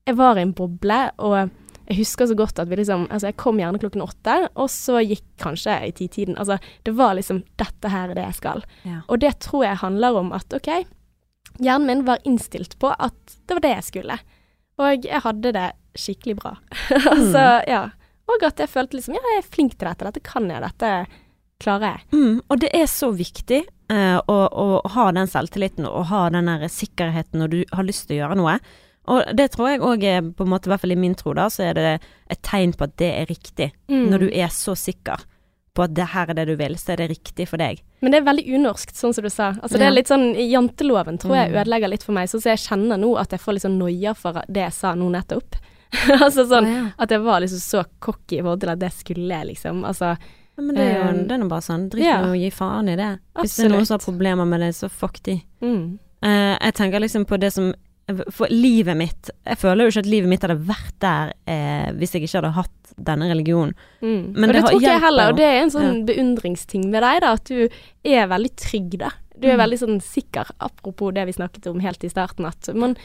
B: Jeg var i en boble, og jeg husker så godt at vi liksom Altså, jeg kom gjerne klokken åtte, og så gikk kanskje i titiden. Altså, det var liksom Dette her er det jeg skal. Ja. Og det tror jeg handler om at OK, hjernen min var innstilt på at det var det jeg skulle. Og jeg hadde det skikkelig bra. altså, mm. ja. Og at jeg følte liksom Ja, jeg er flink til dette. Dette kan jeg. Dette klarer jeg.
A: Mm, og det er så viktig eh, å, å, ha den selvtilliten og ha den sikkerheten når du har lyst til å gjøre noe. Og det tror jeg òg er, på en måte, i hvert fall i min tro, da, så er det et tegn på at det er riktig. Mm. Når du er så sikker på at det her er det du vil, så er det riktig for deg.
B: Men det er veldig unorskt, sånn som du sa. Altså det er litt sånn Janteloven tror jeg mm. ødelegger litt for meg. Så, som jeg kjenner nå at jeg får litt sånn noia for det jeg sa nå nettopp. altså sånn oh, ja. at jeg var liksom så cocky i forhold til at det skulle jeg, liksom. Altså
A: ja, men det er jo um, det er bare sånn. Drit ja. med å gi faen i det. Hvis det er noen som har problemer med det, så fuck de. Mm. Uh, jeg tenker liksom på det som for livet mitt Jeg føler jo ikke at livet mitt hadde vært der eh, hvis jeg ikke hadde hatt denne religionen.
B: Mm. Men og det, det tror ikke jeg heller, og det er en sånn ja. beundringsting med deg, da. At du er veldig trygg, da. Du er mm. veldig sånn sikker, apropos det vi snakket om helt i starten, at man,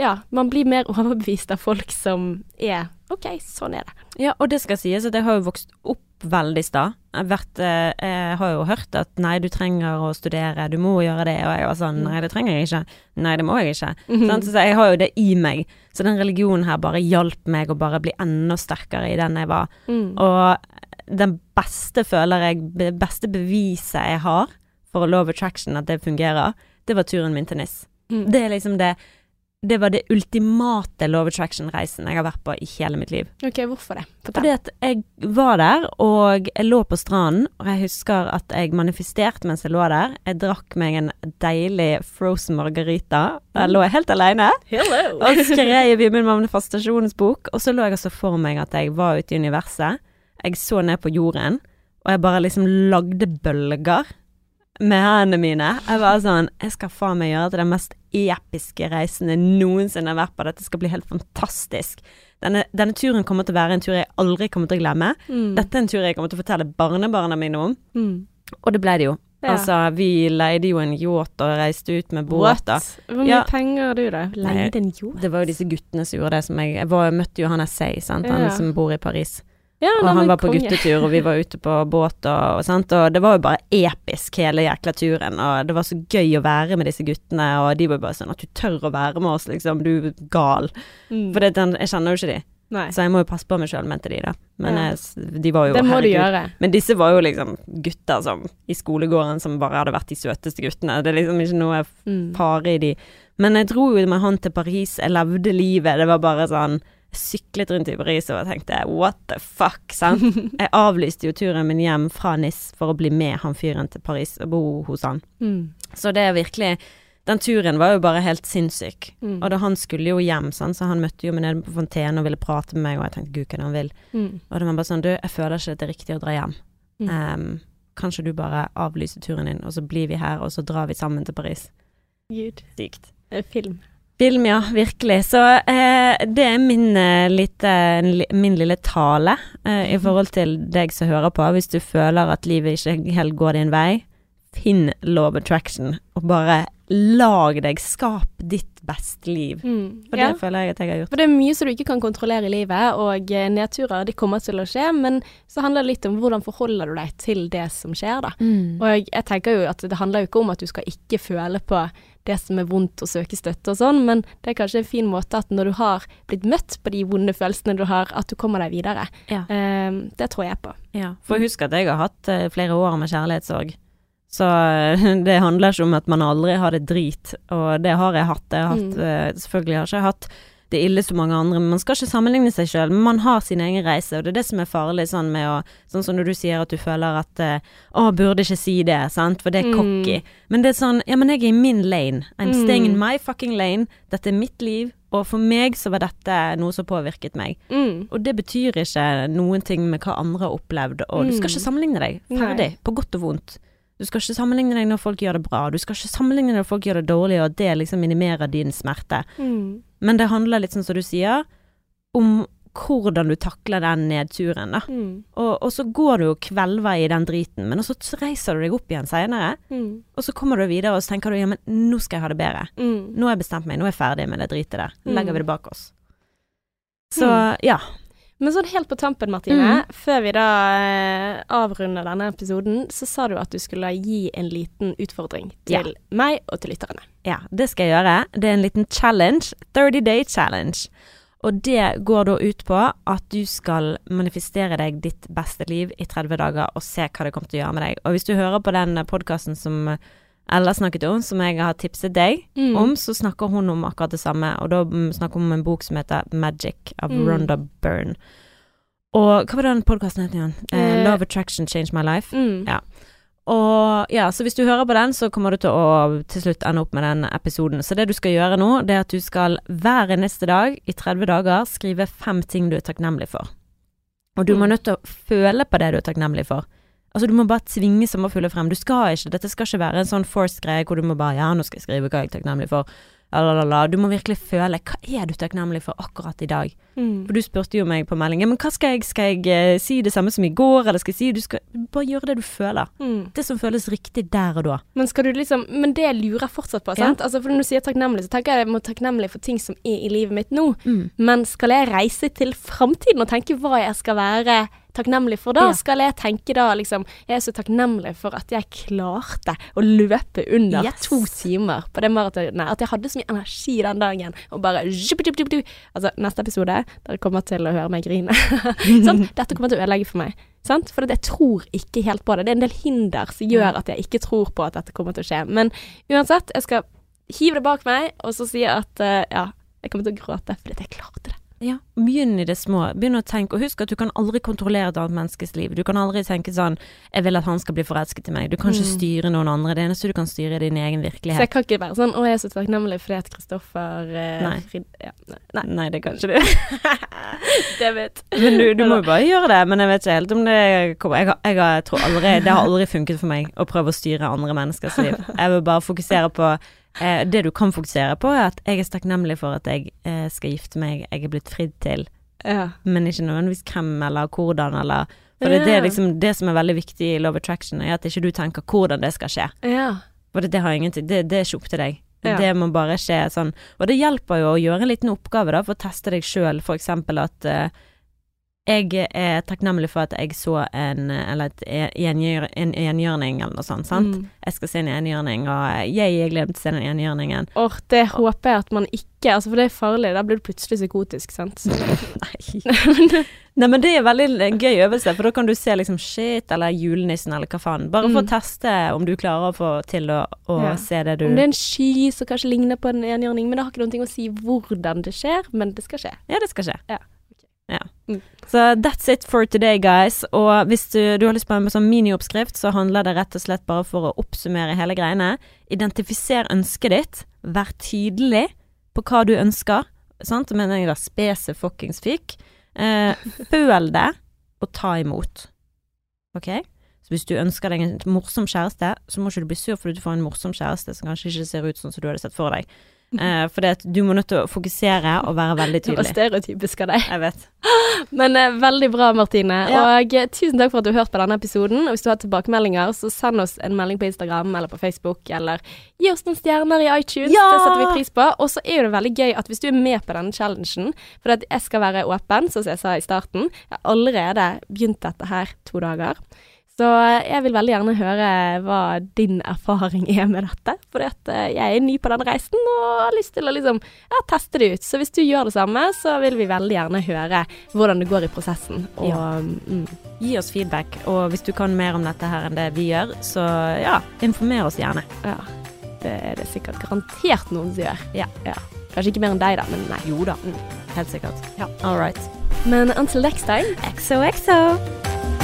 B: ja, man blir mer overbevist av folk som er OK, sånn er det.
A: Ja, og det skal sies at jeg har jo vokst opp veldig sta. Jeg, eh, jeg, har jo hørt at nei, du trenger å studere, du må gjøre det, og jeg var sånn nei, det trenger jeg ikke. Nei, det må jeg ikke. Mm -hmm. Så jeg har jo det i meg. Så den religionen her bare hjalp meg å bare bli enda sterkere i den jeg var. Mm. Og den beste, føler jeg, det beste beviset jeg har for love attraction, at det fungerer, det var turen min til NIS. Mm. Det er liksom det det var det ultimate love attraction-reisen jeg har vært på i hele mitt liv.
B: Ok, Hvorfor det?
A: Fortell. Fordi at jeg var der, og jeg lå på stranden, og jeg husker at jeg manifesterte mens jeg lå der. Jeg drakk meg en deilig frozen margarita. Jeg lå helt alene
B: Hello.
A: og skrev i min manifestasjonsbok. Og så lå jeg altså for meg at jeg var ute i universet. Jeg så ned på jorden, og jeg bare liksom lagde bølger med hendene mine. Jeg var sånn Jeg skal faen meg gjøre til den mest episke reisen jeg noensinne har vært på. Dette skal bli helt fantastisk. Denne, denne, turen kommer til å være en tur jeg aldri kommer til å glemme. Mm. Dette er en tur jeg kommer til å fortelle barnebarna mine om. Mm. Og det ble det jo. Ja. Altså, vi leide jo en yacht og reiste ut med båter.
B: Hvor mye ja. penger har du, da? Leide en yacht?
A: Det var jo disse guttene som gjorde det som jeg Jeg var, møtte jo han Essay, sant, han ja. som bor i Paris.
B: Ja,
A: og han var på konge. guttetur, og vi var ute på båt og, og, sånt, og det var jo bare episk hele jækla turen, og det var så gøy å være med disse guttene, og de var bare sånn at du tør å være med oss, liksom, du er gal. Mm. For det, jeg kjenner jo ikke de. Nei. Så jeg må jo passe på meg sjøl, mente de, da. Men ja. jeg, de var jo
B: Det må herregud. du gjøre.
A: Men disse var jo liksom gutter som i skolegården som bare hadde vært de søteste guttene. Det er liksom ikke noe mm. fare i de. Men jeg dro jo med han til Paris, jeg levde livet, det var bare sånn syklet rundt i Paris og tenkte what the fuck, sant. Jeg avlyste jo turen min hjem fra NIS for å bli med han fyren til Paris og bo hos han. Mm. Så det er virkelig Den turen var jo bare helt sinnssyk. Mm. Og da han skulle jo hjem, sant? så han møtte jo meg nede på fontenen og ville prate med meg, og jeg tenkte gud, hva er det han vil? Mm. Og det var bare sånn, du, jeg føler ikke det er riktig å dra hjem. Um, kanskje du bare avlyser turen din, og så blir vi her, og så drar vi sammen til Paris.
B: Gud.
A: Sykt.
B: Film.
A: Film, ja. Virkelig. Så eh, det er min, eh, lite, min lille tale eh, i forhold til deg som hører på. Hvis du føler at livet ikke helt går din vei, finn love attraction, og bare lag deg, skap ditt beste liv. Mm, For det ja. føler jeg at jeg har gjort.
B: For det er mye som du ikke kan kontrollere i livet, og eh, nedturer de kommer til å skje, men så handler det litt om hvordan forholder du deg til det som skjer, da. Mm. Og jeg, tenker jo at det handler jo ikke om at du skal ikke føle på det som er vondt å søke støtte og sånn, men det er kanskje en fin måte at når du har blitt møtt på de vonde følelsene du har, at du kommer deg videre. Ja. Um, det tror jeg på.
A: Ja, for husk at jeg har hatt uh, flere år med kjærlighetssorg. Så det handler ikke om at man aldri har det drit, og det har jeg hatt. Jeg har hatt mm. Eh, selvfølgelig har ikke hatt det ille som mange andre, men man skal ikke sammenligne seg sjøl. Men man har sin egen reise, og det er det som er farlig sånn med å Sånn som når du sier at du føler at eh, Å, burde ikke si det, sant, for det er mm. cocky. Men det er sånn Ja, men jeg er i min lane. I'm mm. staying in my fucking lane. Dette er mitt liv. Og for meg så var dette noe som påvirket meg. Mm. Og det betyr ikke noen ting med hva andre har opplevd, og du skal ikke mm. sammenligne deg. Ferdig. Nei. På godt og vondt. Du skal ikke sammenligne deg når folk gjør det bra, du skal ikke sammenligne deg når folk gjør det dårlig, og at det liksom minimerer din smerte. Mm. Men det handler litt sånn som du sier, om hvordan du takler den nedturen, da. Mm. Og, og, så går du og kvelver i den driten, men så reiser du deg opp igjen seinere. Mm. Og så kommer du videre, og så tenker du ja, men nå skal jeg ha det bedre. Mm. Nå har jeg bestemt meg, nå er jeg ferdig med det dritet der. Legger mm. vi det bak oss. Så mm. ja.
B: Men sånn helt på tampen, Martine, mm. før vi da eh, avrunder denne episoden, så sa du at du skulle gi en liten utfordring til ja. meg og til lytterne.
A: Ja, det skal jeg gjøre. Det er en liten challenge. 30 day challenge. Og det går da ut på at du skal manifestere deg ditt beste liv i 30 dager og se hva det kommer til å gjøre med deg. Og hvis du hører på den podkasten som Ella snakket om, som jeg har tipset deg mm. om, så snakker hun om akkurat det samme. Og da snakker hun om en bok som heter Magic av mm. Ronda Byrne. Og hva var den podkasten het igjen? Uh, Love Attraction Change My Life. Mm. Ja. Og ja, så hvis du hører på den, så kommer du til å til slutt ende opp med den episoden. Så det du skal gjøre nå, det er at du skal hver neste dag i 30 dager skrive fem ting du er takknemlig for. Og du må mm. nødt til å føle på det du er takknemlig for. Altså, du må bare tvinge sommerfugler frem. Du skal ikke, dette skal ikke være en sånn forced greie hvor du må bare Ja, nå skal jeg skrive hva jeg er takknemlig for. Lalalala. Du må virkelig føle hva er du takknemlig for akkurat i dag. Mm. For du spurte jo meg på meldingen men hva skal jeg, skal jeg uh, si det samme som i går, eller skal jeg si Du skal bare gjøre det du føler. Mm. Det som føles riktig der og da.
B: Men skal du liksom Men det lurer jeg fortsatt på, sant? Ja. Altså, for når du sier takknemlig, så tenker jeg jeg må takknemlig for ting som er i livet mitt nå. Mm. Men skal jeg reise til framtiden og tenke hva jeg skal være takknemlig for. Da ja. skal jeg tenke da liksom Jeg er så takknemlig for at jeg klarte å løpe under yes. to timer på det maratonet. At jeg hadde så mye energi den dagen og bare Altså, neste episode, dere kommer til å høre meg grine. sånn, dette kommer til å ødelegge for meg. Sant? For jeg tror ikke helt på det. Det er en del hinder som gjør at jeg ikke tror på at dette kommer til å skje. Men uansett, jeg skal hive det bak meg, og så si at uh, ja, jeg kommer til å gråte fordi jeg klarte det.
A: Ja, begynn i det små. Begynn å tenke, og husk at du kan aldri kontrollere et annet menneskes liv. Du kan aldri tenke sånn 'jeg vil at han skal bli forelsket i meg'. Du kan ikke mm. styre noen andre. Det eneste du kan styre, er din egen virkelighet.
B: Så jeg kan ikke være sånn 'å, jeg er så takknemlig fordi at Kristoffer eh,
A: nei.
B: Frid, ja,
A: nei. nei. det kan ikke du. det vet Men du, du må jo bare gjøre det. Men jeg vet ikke helt om det kommer Jeg, jeg, jeg tror aldri Det har aldri funket for meg å prøve å styre andre menneskers liv. Jeg vil bare fokusere på Eh, det du kan fokusere på, er at jeg er takknemlig for at jeg eh, skal gifte meg, jeg er blitt fridd til. Ja. Men ikke nødvendigvis hvem eller hvordan eller For ja. det, er liksom det som er veldig viktig i Love Attraction, er at ikke du tenker hvordan det skal skje. Ja. For det, det har ingenting det, det, er ikke opp til deg. Ja. Det må bare skje sånn. Og det hjelper jo å gjøre en liten oppgave, da, for å teste deg sjøl, for eksempel at uh, jeg er takknemlig for at jeg så en Eller gjengjør, en enhjørning eller noe sånt, sant. Mm. Jeg skal se en enhjørning, og jeg, jeg gleder meg til å se den enhjørningen.
B: Or, det håper jeg at man ikke Altså, for det er farlig. Da blir du plutselig psykotisk, sant.
A: Nei. Nei, men det er veldig gøy øvelse, for da kan du se liksom shit, eller julenissen, eller hva faen. Bare for mm. å teste om du klarer å få til å, å ja. se det du
B: Om det er en sky som kanskje ligner på en enhjørning, men det har ikke noe å si hvordan det skjer, men det skal skje.
A: Ja, det skal skje. Ja. Ja. Mm. Så that's it for today, guys. Og hvis du, du har lyst på en sånn minioppskrift, så handler det rett og slett bare for å oppsummere hele greiene. Identifiser ønsket ditt. Vær tydelig på hva du ønsker. Sant? Det mener jeg da spesifuckings fikk. Eh, føl det, og ta imot. OK? Så hvis du ønsker deg en morsom kjæreste, så må ikke du bli sur fordi du får en morsom kjæreste som kanskje ikke ser ut sånn som du hadde sett for deg. Uh, for du må nødt til å fokusere og være veldig tydelig.
B: Det var stereotypisk av deg.
A: Jeg vet.
B: Men eh, veldig bra, Martine. Ja. Og uh, tusen takk for at du har hørt på denne episoden. Og hvis du har tilbakemeldinger, så send oss en melding på Instagram eller på Facebook, eller gi oss noen stjerner i iTunes. Ja! Det setter vi pris på. Og så er det veldig gøy at hvis du er med på denne challengen, for at jeg skal være åpen, som jeg sa i starten, jeg har allerede begynt dette her to dager. Så jeg vil veldig gjerne høre hva din erfaring er med dette. For eh, jeg er ny på den reisen og har lyst til å liksom, ja, teste det ut. Så hvis du gjør det samme, så vil vi veldig gjerne høre hvordan det går i prosessen. Og ja.
A: mm. gi oss feedback. Og hvis du kan mer om dette her enn det vi gjør, så ja, informer oss gjerne.
B: Ja. Det er det sikkert garantert noen som gjør.
A: Ja.
B: ja. Kanskje ikke mer enn deg, da, men nei.
A: Jo da. Mm. Helt sikkert. Ja. All right.
B: Men until next time
A: XOXO.